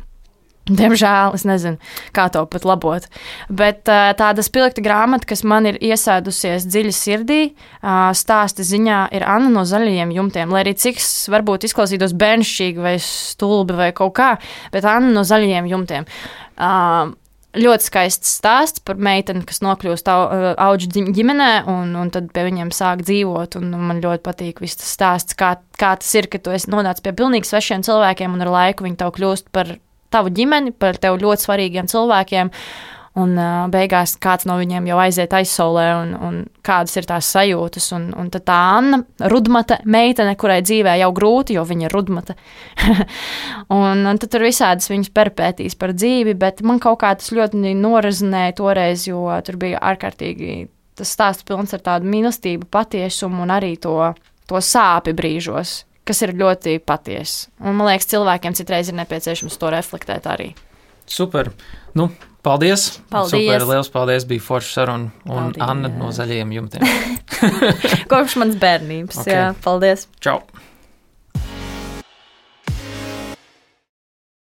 Diemžēl es nezinu, kā to pat labot. Bet tāda spilgta grāmata, kas man ir iesēdusies dziļi sirdī, stāsta ziņā, ir Anna no zaļajiem jumtiem. Lai arī cik s varbūt izklausītos bērnišķīgi vai stulbi vai kaut kā, bet Anna no zaļajiem jumtiem. Ļoti skaists stāsts par meiteni, kas nokļūst au- ā, auģu ģim- ģimenē, un, un tad pie viņiem sāk dzīvot. Man ļoti patīk tas stāsts, kā, kā tas ir, ka tu esi nonācis pie pilnīgi svešiem cilvēkiem, un ar laiku viņi tev kļūst par tavu ģimeni, par tev ļoti svarīgiem cilvēkiem. Un beigās kāds no viņiem jau aiziet aizsaulē, un, un kādas ir tās sajūtas. Un, un tad tā Anna, rudmata meitene, kurai dzīvē jau grūti, jo viņa ir rudmata. un, un tad tur visādas viņas perpētīs par dzīvi, bet man kaut kā tas ļoti norazinēja toreiz, jo tur bija ārkārtīgi tas stāsts pilns ar tādu mīlestību, patiesumu un arī to, to sāpi brīžos, kas ir ļoti patiesi. Un man liekas, cilvēkiem citreiz ir nepieciešams to reflektēt arī. Super. Nu, paldies. Paldies. Super, liels paldies. Bija forša saruna. Un Paldies. Anna no zaļajiem jumtiem. Kopš manas bērnības. Ok. Jā, paldies! Čau!